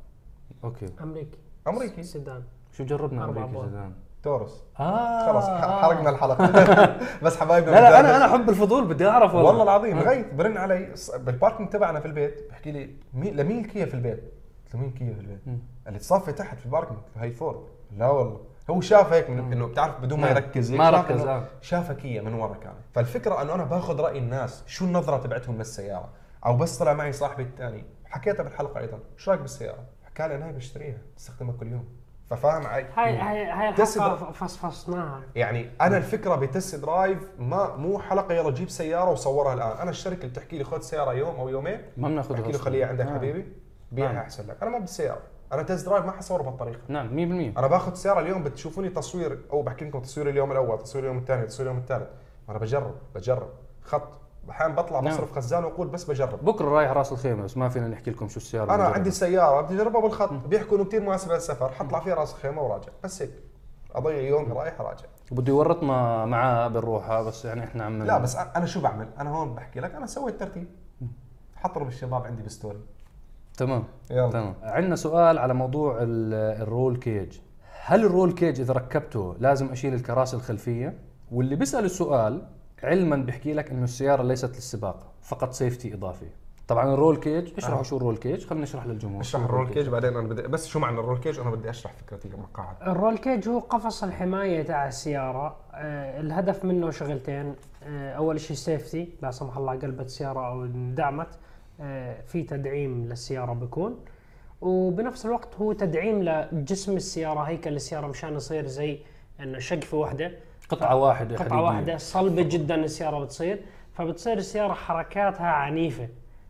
okay. أمريكي. أمريكي. سيدان. شو جربنا أمريكي أبواب. تورس آه خلاص. حرقنا الحلقة بس حبايبنا لا لا. أنا أنا أحب الفضول بدي أعرف والله والله العظيم غيث برن علي بال parking تبعنا في البيت بحكي لي مين لمين الكيا في البيت؟ قلت له مين كيا في البيت؟ مم. اللي تصفي تحت في له هي فورد لا والله هو شاف هيك من إنه بتعرف بدون ما. يركز ما شاف ركز، آه. شافها كيا من ورا كان فالفكرة إنه أنا باخذ رأي الناس شو النظرة تبعتهم للسيارة أو بس طلع معي صاحبي الثاني حكيتها بالحلقة أيضا شو رأيك بالسيارة؟ حكى لي أنا بشتريها بستخدمها كل يوم ففاهم علي هاي هاي هاي الحلقة فصفصناها. يعني أنا الفكرة ب test drive ما مو حلقة يلا جيب سيارة وصورها الآن. أنا الشركة اللي بتحكي لي خذ سيارة يوم أو يومين. ما بناخذها له أصلاً. خليها عندك آه. حبيبي. بيعها نعم. أحسن لك. أنا ما بدي سيارة. أنا test drive ما حصوره بهالطريقة. نعم 100% أنا باخذ سيارة اليوم بتشوفوني تصوير أو بحكي لكم تصوير اليوم الأول تصوير اليوم الثاني تصوير اليوم الثالث. أنا بجرب بجرب. خط. أحيانا بطلع نعم. بصرف خزان وأقول بس بجرب. بكرة رايح راس الخيمة بس ما فينا نحكي لكم شو السياره أنا عندي. سيارة بدي أجربها بالخط. بيحكوا انه كثير مناسبه للسفر حطلع فيها راس الخيمة وراجع. بس هيك. أضيع يومي رايح راجع. وبده يورطنا معاه بنروحها بس يعني إحنا عم لا بس أنا شو بعمل؟ أنا هون بحكي لك أنا سويت ترتيب. حطوا الشباب عندي بال story تمام. يلا. تمام. عندنا سؤال على موضوع ال- ال roll cage. هل ال roll cage إذا ركبته لازم أشيل الكراسي الخلفية؟ واللي بيسأل السؤال علما بيحكي لك إنه السيارة ليست للسباق فقط safety إضافي. طبعا ال roll cage اشرحوا آه. شو ال roll cage خلينا نشرح للجمهور. اشرح ال roll cage بعدين أنا بدي بس شو معنى ال roll cage أنا بدي أشرح فكرتي المقاعد ال roll cage هو قفص الحماية تاع السيارة. آه الهدف منه شغلتين. آه أول شيء safety لا سمح الله قلبت السياره أو اندعمت. آه في تدعيم للسيارة بيكون. وبنفس الوقت هو تدعيم لجسم السيارة هيكل السيارة مشان يصير زي إنه شقفة واحدة. قطعة واحدة قطعة حديدية. واحدة صلبة جدا السيارة بتصير. فبتصير السيارة حركاتها عنيفة.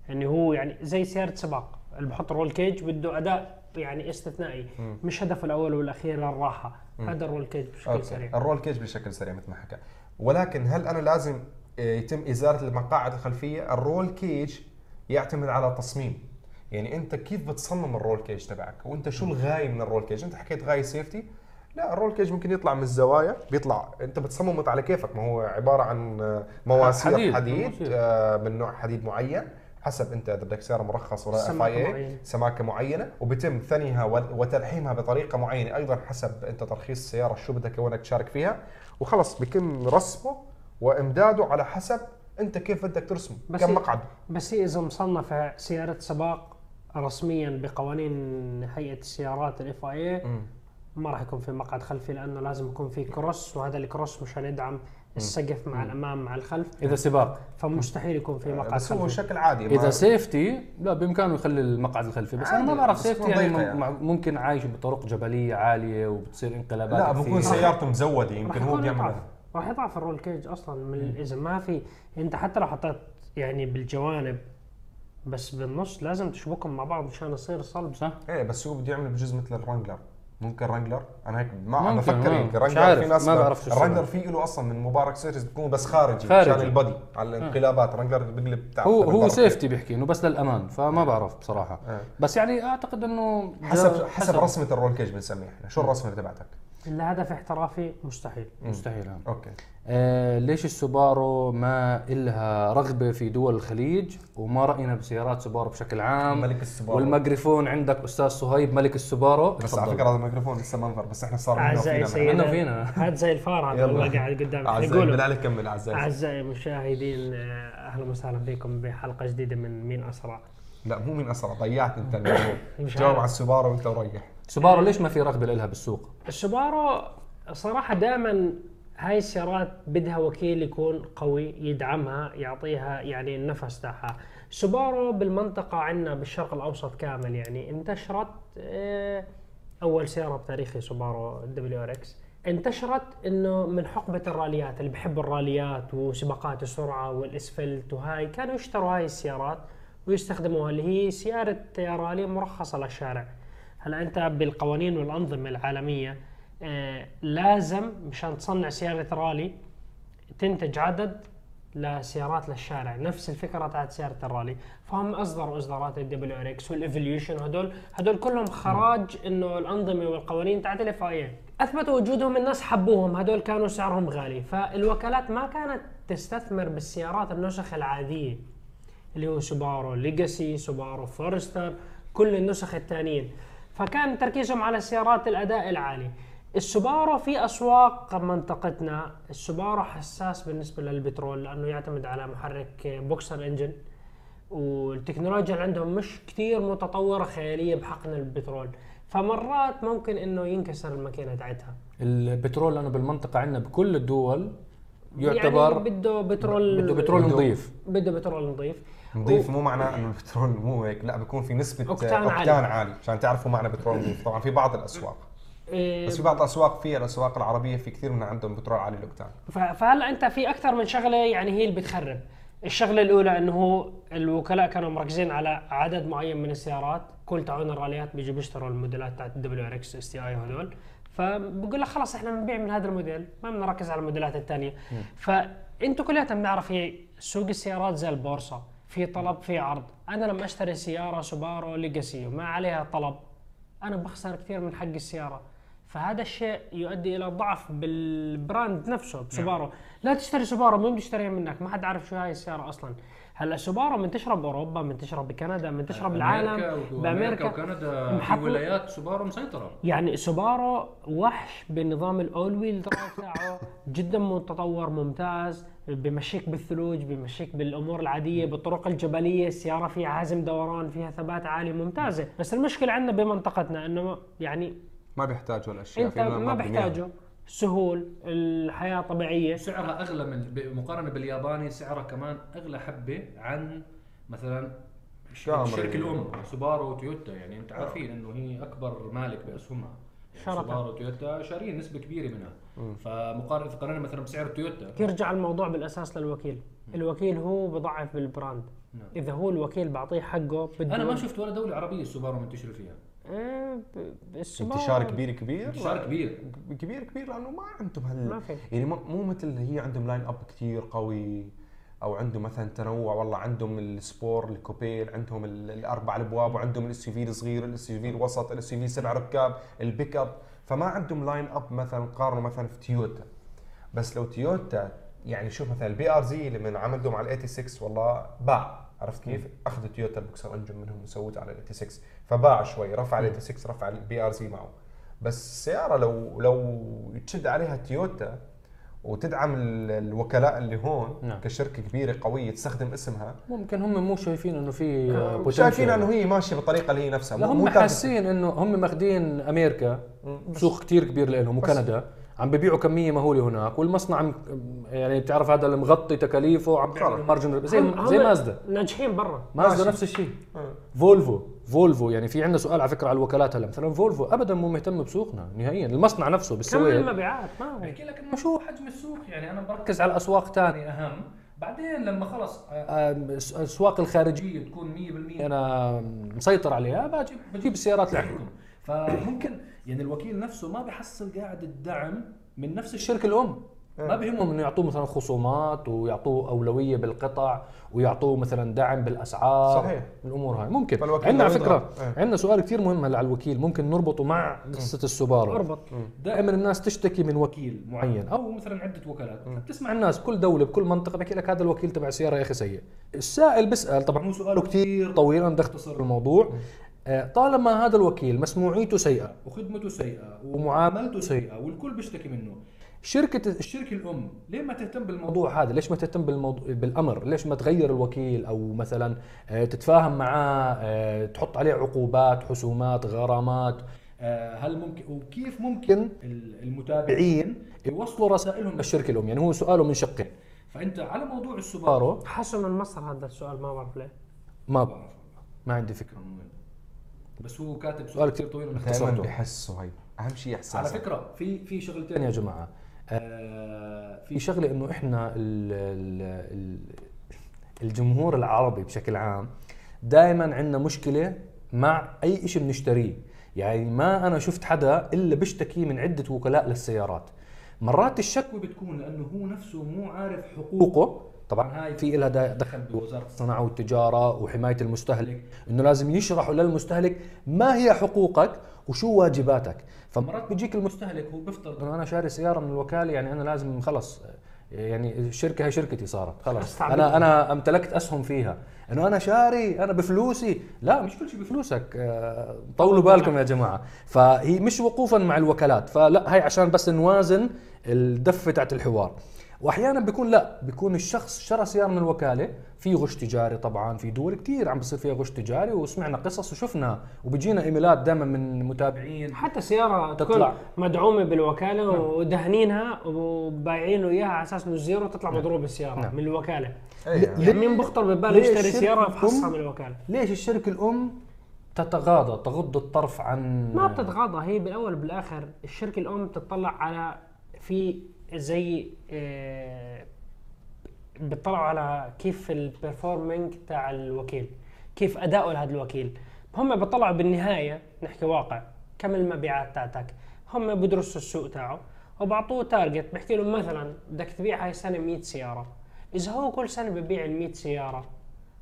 يعني هو يعني زي سيارة سباق. اللي بحط roll cage بده أداء يعني استثنائي. مش هدفه الأول والأخير الراحة. هذا ال roll cage بشكل okay. سريع. ال roll cage بشكل سريع مثل ما حكى. ولكن هل أنا لازم آه، يتم إزالة المقاعد الخلفية؟ ال roll cage يعتمد على تصميم. يعني أنت كيف بتصمم ال roll cage تبعك؟ وأنت شو الغاية من ال roll cage أنت حكيت غاية safety لا ال roll cage ممكن يطلع من الزوايا بيطلع. انت بتصممه على كيفك. ما هو عبارة عن آه، مواسير حديد. حديد. آه، من نوع حديد معين. حسب انت اذا بدك سياره مرخص ولا اف اي ايه سماكة معينة. سماكة معينة. وبيتم ثنيها و- وتلحيمها بطريقة معينة. أيضا حسب انت ترخيص السياره شو بدك وينك تشارك فيها. وخلص بيتم رسمه وإمداده على حسب انت كيف بدك ترسمه بس كم مقعد. بس هي إذا مصنفة سيارة سباق رسميا بقوانين هيئة السيارات ال FIA ما راح يكون في مقعد خلفي لأنه لازم يكون في cross وهذا ال cross مشان يدعم السقف مع الأمام مع الخلف. إذا سباق. فمستحيل يكون في مقعد بس هو خلفي. شكل عادي إذا safety لا بإمكانه يخلي المقعد الخلفي بس أنا ما بعرف safety يعني, يعني. ممكن عايش بطرق جبلية عالية وبتصير انقلابات لا بكون. سيارته مزودة راح يمكن هو بيعمل يضعف. راح يضعف الرول كيج أصلا من إذا ما في أنت حتى لو حطيت يعني بالجوانب بس بالنص لازم تشبكهم مع بعض مشان يصير صلب. صح؟ إيه بس هو بده يعمل بجزء مثل الرانجلر ممكن رانجلر. أنا هيك ما عم ممكن، بفكر هيك عارف، في ناس ما بعرف شو الرانجلر السبب. في له أصلا من مبارك سيريز بيكون بس خارجي خارجي. عشان البادي على الانقلابات. الرانجلر بيقلب تحت هو هو. سيفتي بيحكي إنه بس للأمان فما بعرف بصراحة. إيه. بس يعني أعتقد إنه حسب جا- حسب رسمة ال roll cage بنسميه إحنا. شو الرسمة تبعتك؟ الا هدف احترافي مستحيل. مستحيل آه. okay. آه ليش السوبارو ما إلها رغبة في دول الخليج وما رأينا بسيارات سوبارو بشكل عام ملك السوبارو. والميكروفون عندك أستاذ صهيب ملك السوبارو بس على. فكرة هذا الميكروفون لسه منظر بس إحنا صار اعزائي سيدنا عنا وفينا. هذا زي الفار هذا. والله قاعد قدام اعزائي بالله عليك كمل اعزائي اعزائي المشاهدين آه، أهلا وسهلا فيكم بحلقة جديدة من مين أسرع لا مو من أسرع ضيعت أنت الموضوع جاوب. على السوبارو وأنت وريح سوبارو ليش ما في رغبة لها بالسوق؟ السوبارو صراحة دائما هاي السيارات بدها وكيل يكون قوي يدعمها يعطيها يعني النفس تاعها. سوبارو بالمنطقة عندنا بالشرق الأوسط كامل يعني. انتشرت آه، أول سيارة بتاريخي سوبارو WRX. انتشرت إنه من حقبة الراليات اللي بحبوا الراليات وسباقات السرعة والأسفلت وهاي كانوا يشتروا هاي السيارات ويستخدموها اللي هي سيارة رالي مرخصة للشارع. هلا أنت بالقوانين والأنظمة العالمية آه لازم مشان تصنع سيارة رالي تنتج عدد لسيارات للشارع. نفس الفكرة تاعت سيارة الرالي. فهم اصدروا اصدارات ال WRX وال Evolution وهدول هدول كلهم خراج إنه الأنظمة والقوانين تاعت ال FIA أثبتوا وجودهم الناس حبوهم. هدول كانوا سعرهم غالي. فالوكالات ما كانت تستثمر بالسيارات النسخ العادية اللي هو سوبارو ليجاسي سوبارو فورستر كل النسخ الثانيين فكان تركيزهم على سيارات الأداء العالي. السوبارو في أسواق منطقتنا. السوبارو حساس بالنسبة للبترول لأنه يعتمد على محرك boxer engine. والتكنولوجيا اللي عندهم مش كتير متطورة خيالية بحقن البترول. فمرات ممكن إنه ينكسر الماكينة تاعتها. البترول لأنه بالمنطقة عندنا بكل الدول يعتبر يعني بده بترول بده بترول نظيف. بده بترول نظيف. نظيف. مو معناه إنه البترول مو هيك. لا بيكون في نسبة أوكتان اوكتان, عالي. عالي. عالي عشان تعرفوا معنى بترول نظيف. طبعا في بعض الأسواق. بس في بعض الأسواق فيها الأسواق العربية في كثير من عندهم بترول عالي الاوكتان فهلا أنت في أكثر من شغلة يعني هي اللي بتخرب. الشغلة الأولى إنه هو الوكلاء كانوا مركزين على عدد معين من السيارات. كل تاعون الراليات بيجوا بيشتروا الموديلات تاعت ال WRX STI هذول فبقول لك خلاص إحنا بنبيع من هذا الموديل ما بنركز على الموديلات الثانية فانتوا كلياتنا بنعرف هي سوق السيارات زي البورصة. في طلب في عرض. أنا لما أشتري سيارة سوبارو ليجاسي وما عليها طلب. أنا بخسر كثير من حق السيارة. فهذا الشيء يؤدي إلى ضعف بال brand نفسه بسوبارو لا تشتري سوبارو مين بده يشتريها منك ما حد عارف شو هاي السياره أصلا. هلأ سوبارو منتشرة بأوروبا منتشرة بكندا منتشرة بالعالم بأمريكا وكندا في ولايات سوبارو مسيطرة. يعني سوبارو وحش بنظام ال all wheel drive تاعه جدا متطور ممتاز بمشيك بالثلوج بمشيك بالأمور العادية بالطرق الجبلية السيارة فيها عزم دوران فيها ثبات عالي ممتازة. بس المشكلة عندنا بمنطقتنا إنه يعني ما بيحتاجوا الأشياء إنت ما بيحتاجه سهول الحياة طبيعية. سعرها أغلى من مقارنة بالياباني سعرها كمان أغلى حبة عن مثلا. الشركة الأم سوبارو وتويوتا. يعني أنت عارفين إنه هي أكبر مالك بأسهمها. يعني شركة. سوبارو وتويوتا شارين نسبة كبيرة منها. فمقارنة اذا قارنا مثلا بسعر تويوتا. يرجع الموضوع بالأساس للوكيل. الوكيل هو بضعف بال brand. نعم. إذا هو الوكيل بعطيه حقه بده أنا ما شفت ولا دولة عربية السوبارو منتشرة فيها. انتشار كبير كبير؟ انتشار كبير. كبير كبير لأنه ما عندهم هال ما في. يعني مو مو مثل هي عندهم line up كثير قوي أو عنده مثلا تنوع. والله عندهم ال sport ال coupe عندهم ال- الأربع الأبواب وعندهم ال SUV الصغير ال SUV الوسط ال SUV سبع ركاب البيك اب فما عندهم line up مثلا قارنوا مثلا في تويوتا بس لو تويوتا يعني شوف مثلا ال BRZ لما عملهم على ال 86 والله باع. عرفت كيف؟ أخذ تويوتا ال boxer engine منهم وسوته على ال 86 فباع شوي رفع ال 86 رفع ال BRZ معه بس السيارة لو لو تشد عليها تويوتا وتدعم ال- الوكلاء اللي هون نعم. كشركة كبيرة قوية تستخدم اسمها ممكن هم مو شايفين إنه في آه، potential. شايفين إنه هي ماشية بالطريقة اللي هي نفسها لا هم. حاسين إنه هم ماخذين أمريكا سوق كتير كبير لهم. وكندا عم ببيعوا كمية مهولة هناك والمصنع عم يعني بتعرف هذا اللي مغطي تكاليفه عم بيعمل. margin زي هم- زي هم مازدا ناجحين برا. مازدا ماشي. نفس الشيء. آه. فولفو فولفو يعني في عندنا سؤال على فكرة على الوكالات هلا. مثلا فولفو ابدا مو مهتم بسوقنا نهائيا. المصنع نفسه كم بالسويد. المبيعات؟ ما بحكي لك إنه شو حجم السوق؟ يعني أنا بركز على أسواق ثانية أهم. بعدين لما خلص آه، آه، الاسواق الخارجية تكون 100% أنا مسيطر عليها بجيب بجيب السيارات اللي عندكم. فممكن يعني الوكيل نفسه ما بحصل قاعد الدعم من نفس الشركة الأم. ما بهمهم إنه يعطوه مثلا خصومات ويعطوه أولوية بالقطع ويعطوه مثلا دعم بالأسعار. صحيح. الأمور هاي. ممكن. عندنا على فكرة. إيه. عندنا سؤال كثير مهم هلا على الوكيل. ممكن نربطه مع قصة السوبارو. أربط. دائما الناس تشتكي من وكيل معين. أو مثلا عدة وكالات. بتسمع الناس بكل دولة بكل منطقة بحكي لك هذا الوكيل تبع السياره يا أخي سيء. السائل بيسأل طبعا هو سؤاله كثير طويل أنا بدي أختصر الموضوع. طالما هذا الوكيل مسموعيته سيئة وخدمته سيئة ومعاملته سيئة والكل بيشتكي منه شركة الشركة الأم ليه ما تهتم بالموضوع هذا؟ ليش ما تهتم بالموضوع بالأمر؟ ليش ما تغير الوكيل أو مثلا آه، تتفاهم معاه آه، تحط عليه عقوبات، حسومات، غرامات آه، هل ممكن وكيف ممكن ال- المتابعين يوصلوا رسائلهم للشركة الأم؟ يعني هو سؤاله من شقين. فأنت على موضوع السوبارو حسوا من مصر هذا السؤال ما بعرف ليه ما بعرف. ما عندي فكرة من وين بس هو كاتب سؤال كثير طويل وأنا اختصرته بحسوا هي أهم شيء احساس على فكرة في في شغلتين يا جماعة. آه في شغلة إنه إحنا ال ال ال الجمهور العربي بشكل عام دائما عندنا مشكلة مع أي شيء بنشتريه. يعني ما أنا شفت حدا إلا بيشتكي من عدة وكلاء للسيارات. مرات الشكوى بتكون لأنه هو نفسه مو عارف حقوقه. طبعا هاي في لها دخل بوزارة الصناعة والتجارة وحماية المستهلك إنه لازم يشرحوا للمستهلك ما هي حقوقك وشو واجباتك. فمرات بيجيك المستهلك هو بيفترض انه أنا شاري سيارة من الوكالة يعني أنا لازم خلص يعني الشركة هي شركتي صارت خلص. أنا أنا امتلكت أسهم فيها. إنه أنا شاري أنا بفلوسي. لا مش كل شيء بفلوسك. آه، طولوا بالكم يا جماعة. فهي مش وقوفا مع الوكالات. فلا هي عشان بس نوازن الدفة تاعت الحوار. وأحيانا بيكون لا بيكون الشخص شرى سيارة من الوكالة في غش تجاري طبعا في دول كثير عم بيصير فيها غش تجاري وسمعنا قصص وشفنا وبيجينا إيميلات دائما من متابعين. حتى سيارة تطلع. تكون مدعومة بالوكالة ودهنينها وبايعينه اياها على أساس إنه زيرو تطلع مضروب السيارة نعم. من الوكالة. إيه، يعني. يعني مين بخطر بباله ليش يشتري يفحصها الأم- من الوكالة؟ ليش الشركة الأم تتغاضى تغض الطرف عن ما بتتغاضى هي بالأول بالاخر الشركة الأم بتطلع على في زي آه، بتطلعوا على كيف ال performing تاع الوكيل كيف أداؤه لهذا الوكيل. هم بيطلعوا بالنهاية نحكي واقع كم المبيعات تاعتك. هم بدرسوا السوق تاعه وبعطوه target بحكي له مثلا بدك تبيع هاي السنة 100 سيارة. إذا هو كل سنة ببيع ال 100 سيارة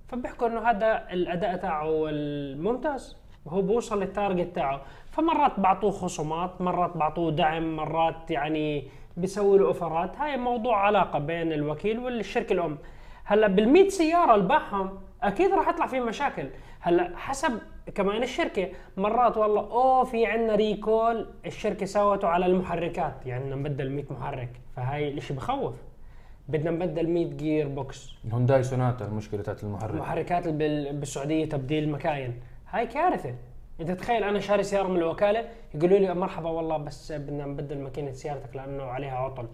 فبيحكوا إنه هذا الأداء تاعه الممتاز. وهو بوصل لل target تاعه. فمرات بعطوه خصومات مرات بعطوه دعم مرات يعني بيسوي له offerات. هاي موضوع علاقة بين الوكيل والشركة الأم. هلأ بال100 سيارة اللي باعهم أكيد راح يطلع في مشاكل. هلأ حسب كمان الشركة مرات والله أوه في عندنا recall الشركة سوته على المحركات. يعني بدنا نبدل 100 محرك. فهاي الإشي بخوف. بدنا نبدل 100 gear box. الهونداي سوناتا المشكلة تاعت المحرك. المحركات بال- بالسعودية تبديل المكاين هاي كارثة. انت تخيل أنا شاري سيارة من الوكالة يقولوا لي مرحبا والله بس بدنا نبدل ماكينة سيارتك لأنه عليها عطل.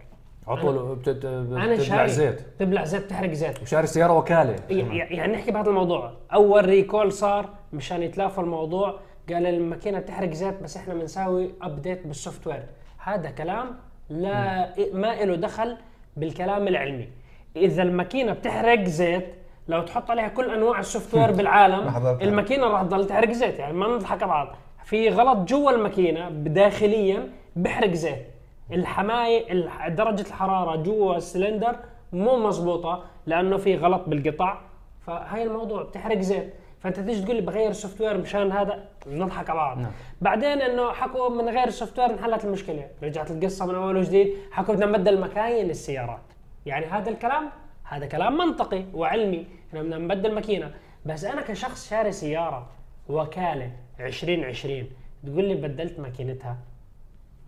عطل بتت- أنا شاري زيت. تبلع زيت تحرق زيت. وشاري سيارة وكالة. يعني نحكي بهذا الموضوع. أول recall صار مشان يتلافى الموضوع قال الماكينة بتحرق زيت بس إحنا بنساوي update بال software هذا كلام لا ما له دخل بالكلام العلمي. إذا الماكينة بتحرق زيت لو تحط عليها كل أنواع ال software بالعالم. الماكينة راح تضل تحرق زيت يعني ما نضحك بعض. في غلط جوا الماكينة داخليا بحرق زيت. الحماية الح- درجة الحرارة جوا السلندر مو مزبوطه لأنه في غلط بالقطع. فهاي الموضوع بتحرق زيت. فأنت تيجي تقول لي بغير ال software مشان هذا نضحك على بعض. نعم. بعدين إنه حكوا من غير ال software انحلت المشكلة. رجعت القصة من أول وجديد حكوا بدنا نبدل مكاين السيارات. يعني هذا الكلام هذا كلام منطقي وعلمي. إحنا بدنا نبدل ماكينة. بس أنا كشخص شاري سيارة وكالة 2020 تقول لي بدلت ماكينتها؟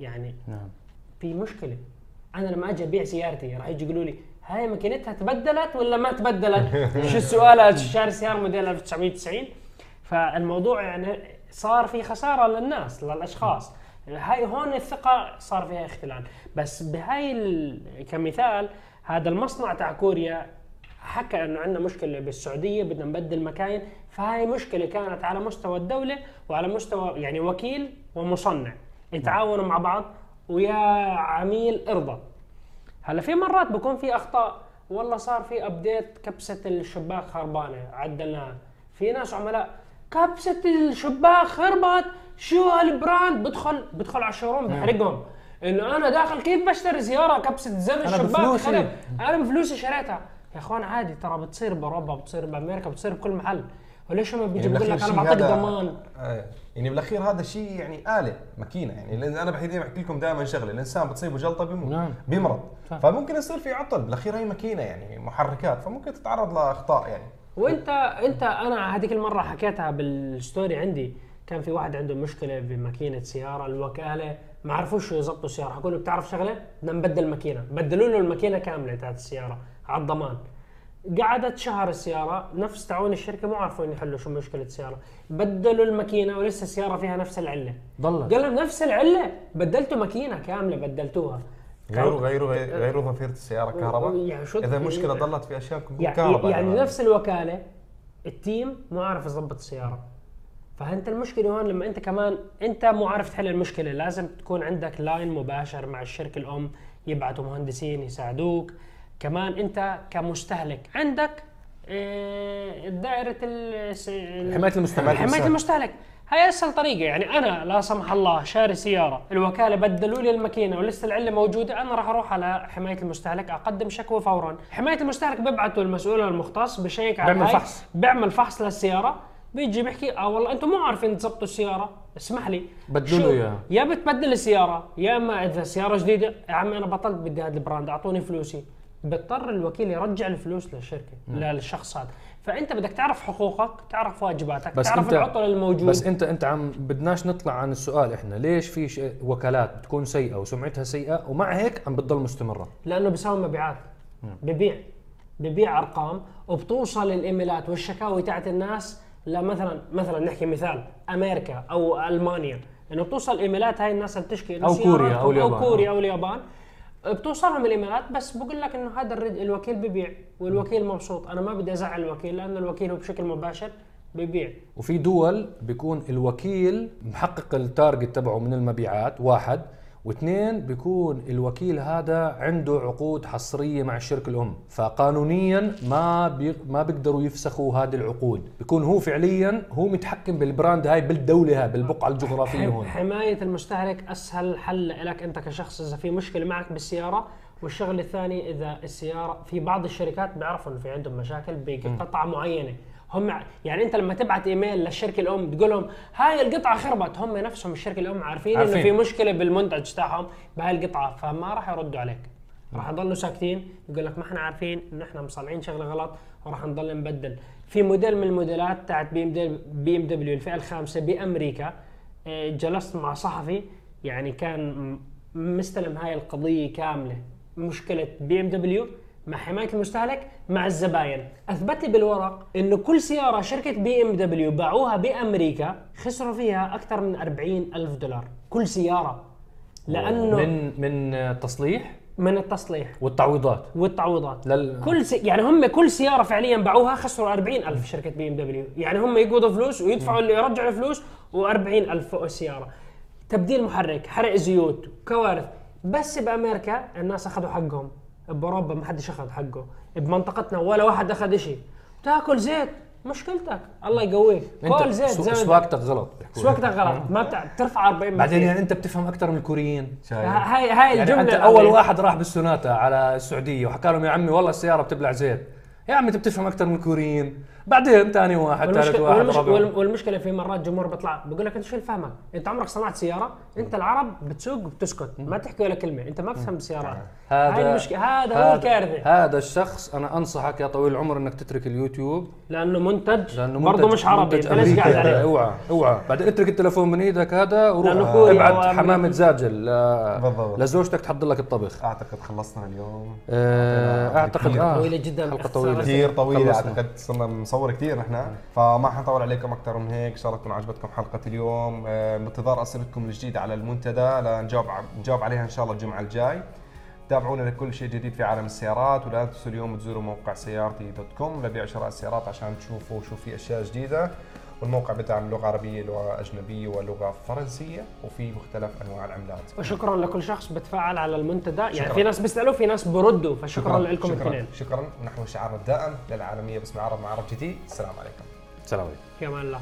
يعني نعم. في مشكلة. أنا لما أجي أبيع سيارتي راح يجي يقولوا لي هاي ماكينتها تبدلت ولا ما تبدلت؟ شو السؤال؟ شاري سيارة موديل 1990 فالموضوع يعني صار في خسارة للناس للأشخاص. هاي هون الثقة صار فيها اختلال. بس بهاي ال- كمثال هذا المصنع تاع كوريا حكى إنه عندنا مشكلة بالسعودية بدنا نبدل مكاين. فهاي مشكلة كانت على مستوى الدولة وعلى مستوى يعني وكيل ومصنع. يتعاونوا مع بعض ويا عميل إرضى. هلا في مرات بكون في أخطاء. والله صار في ابديت كبسة الشباك خربانة عدلناها. في ناس عملاء كبسة الشباك خربت شو هال brand؟ بدخل بدخل على ال showroom بحرقهم. إنه أنا داخل كيف بشتري سياره كبسة زر الشباك. خرب؟ أنا بفلوسي شريتها. يا أخوان عادي ترى بتصير بأوروبا بتصير بأمريكا بتصير بكل محل. وليش ما بيجي بيقول لك أنا بعطيك ضمان؟ آه، يعني بالأخير هذا شيء يعني آلة ماكينة. يعني لأن أنا بحكي بحكي لكم دائما شغلة الإنسان بتصيبه جلطه بيموت نعم. بيمرض صح. فممكن يصير في عطل. بالأخير هي ماكينة يعني محركات. فممكن تتعرض لأخطاء يعني. وانت انت أنا هذيك المرة حكيتها بالستوري عندي. كان في واحد عنده مشكلة بماكينه سيارة الوكالة. ما عرفوش يظبطوا السيارة. حكوا له بتعرف شغلة؟ بدنا نبدل ماكينه بدلوا له الماكينة كاملة تاعت السيارة على الضمان. قعدت شهر السيارة نفس تعاون الشركة مو عارفين يحلوا شو مشكلة السيارة. بدلوا الماكينة ولسه السيارة فيها نفس العلة. ضلت. قال لهم نفس العلة؟ بدلتوا ماكينة كاملة بدلتوها. غيروا غيروا غيروا ظفيرة السيارة كهرباء؟ يعني شو إذا المشكلة ضلت في تكون يعني, كهرباء يعني. نفس الوكالة ال team مو عارف يظبط السيارة. فانت المشكلة هون لما انت كمان انت مو عارف تحل المشكلة لازم تكون عندك line مباشر مع الشركة الأم يبعثوا مهندسين يساعدوك. كمان انت كمستهلك عندك آه، دائرة حماية المستهلك حماية المستهلك. هاي أسهل طريقة يعني أنا لا سمح الله شاري سيارة الوكالة بدلوا لي الماكينة ولسه العلة موجودة أنا راح أروح على حماية المستهلك أقدم شكوى فورا. حماية المستهلك بيبعتوا المسؤول المختص بشيك على بيعمل فحص. بيعمل فحص للسيارة. بيجي بيحكي آه والله أنتم مو عارفين تظبطوا السيارة. اسمح لي. بدلوا؟ له إياها. يا بتبدل السيارة يا اما إذا سيارة جديدة يا عمي أنا بطلت بدي هذا البراند أعطوني فلوسي. بيضطر الوكيل يرجع الفلوس للشركة للشخص هذا. فأنت بدك تعرف حقوقك تعرف واجباتك بس تعرف انت العطل الموجود. بس انت أنت عم بدناش نطلع عن السؤال إحنا. ليش في وكالات بتكون سيئة وسمعتها سيئة ومع هيك عم بتضل مستمرة؟ لأنه بيساوي مبيعات. ببيع. ببيع أرقام وبتوصل الايميلات والشكاوي تاعت الناس لمثلا مثلا نحكي مثال أمريكا أو ألمانيا. انه بتوصل إيميلات هاي الناس اللي بتشكي أو كوريا أو اليابان. أو كوريا أو اليابان. بتوصلهم الإيميلات بس بقول لك إنه هذا الوكيل ببيع والوكيل مبسوط. أنا ما بدي أزعل الوكيل لأنه الوكيل هو بشكل مباشر ببيع. وفي دول بيكون الوكيل محقق ال target تبعه من المبيعات واحد. واثنين بيكون الوكيل هذا عنده عقود حصرية مع الشركة الأم فقانونيا ما بي ما بيقدروا يفسخوا هذه العقود. بيكون هو فعليا هو متحكم بال brand هاي بالدولة هاي بالبقعة الجغرافية هون. حماية المستهلك أسهل حل لك أنت كشخص إذا في مشكلة معك بالسيارة. والشغلة الثاني إذا السيارة في بعض الشركات بيعرفوا إنه في عندهم مشاكل بقطعة معينة. هم يعني انت لما تبعت ايميل للشركة الأم تقول لهم هاي القطعة خربت هم نفسهم الشركة الأم عارفين, عارفين. إنه في مشكلة بالمنتج تاعهم بهاي القطعة فما راح يردوا عليك. راح يضلوا ساكتين يقول لك ما إحنا عارفين انه إحنا مصنعين شغلة غلط وراح نضل نبدل. في موديل من الموديلات تاعت بي إم بي إم دبليو الفئة الخامسة بأمريكا آه، جلست مع صحفي يعني كان مستلم هاي القضية كاملة. مشكلة بي إم دبليو مع حماية المستهلك مع الزباين. أثبت لي بالورق انه كل سيارة شركة بي إم دبليو باعوها بأمريكا خسروا فيها أكثر من 40 ألف دولار. كل سيارة. لأنه من, من من تصليح من التصليح. والتعويضات. والتعويضات. لل... كل سي... يعني هم كل سيارة فعليا باعوها خسروا 40 ألف شركة بي إم دبليو. يعني هم يقبضوا فلوس ويدفعوا اللي يرجعوا الفلوس و40 ألف فوق السيارة. تبديل محرك حرق زيوت كوارث. بس بأمريكا الناس أخذوا حقهم. باوروبا ما حدش أخذ حقه. بمنطقتنا ولا واحد أخذ شيء تأكل زيت مشكلتك. الله يقويك. كل انت زيت. زي سواقتك غلط. سواقتك غلط. ما بتع- ترفع 40 بعدين. يعني أنت بتفهم أكثر من الكوريين. هاي هاي يعني الجملة أنت الأولى. أول واحد راح بالسوناتا على السعودية وحكى لهم يا عمي والله السيارة بتبلع زيت. يا عمي أنت بتفهم أكثر من الكوريين. بعدين ثاني واحد ثالث والمشكلة, واحد والمش رابع وال- والمشكلة في مرات جمهور بيطلع بيقول لك أنت شو الفهمك؟ أنت عمرك صنعت سيارة؟ أنت العرب بتسوق وبتسكت ما تحكي ولا كلمة أنت ما بتفهم بالسيارات هاي المشكلة هذا هو الكارثة هذا الشخص أنا أنصحك يا طويل العمر إنك تترك اليوتيوب لأنه منتج لأنه برضه منتج- مش عربي منتج أنت ليش قاعد. عليه؟ أوعى أوعى بعدين اترك التليفون من إيدك هذا وروح ابعت. حمامه زاجل. لزوجتك تحضر لك الطبخ أعتقد خلصنا اليوم آه، اعتقد آه طويلة جدا حلقة طويلة كثير طويلة. أعتقد صرنا نصور كثير نحن. فما حنطول عليكم أكثر من هيك. إن شاء الله تكون عجبتكم حلقة اليوم. آه، بانتظار أسئلتكم الجديده على المنتدى. لنجاوب نجاوب عليها إن شاء الله الجمعة الجاي. تابعونا لكل شيء جديد في عالم السيارات. ولا تنسوا اليوم تزوروا موقع سيارتي dot com. لبيع وشراء السيارات عشان تشوفوا شو في أشياء جديدة. والموقع بتاعنا لغه عربية لغة أجنبية ولغة فرنسية وفي مختلف أنواع العملات. وشكرا لكل شخص بتفاعل على المنتدى. يعني شكراً. في ناس بيسألوا في ناس بردوا فشكرا لكم شكرا الاثنين. شكرا. نحو شعارنا الدائم للعالمية باسم عرب مع عرب جديد. السلام عليكم. سلام عليكم. في أمان الله.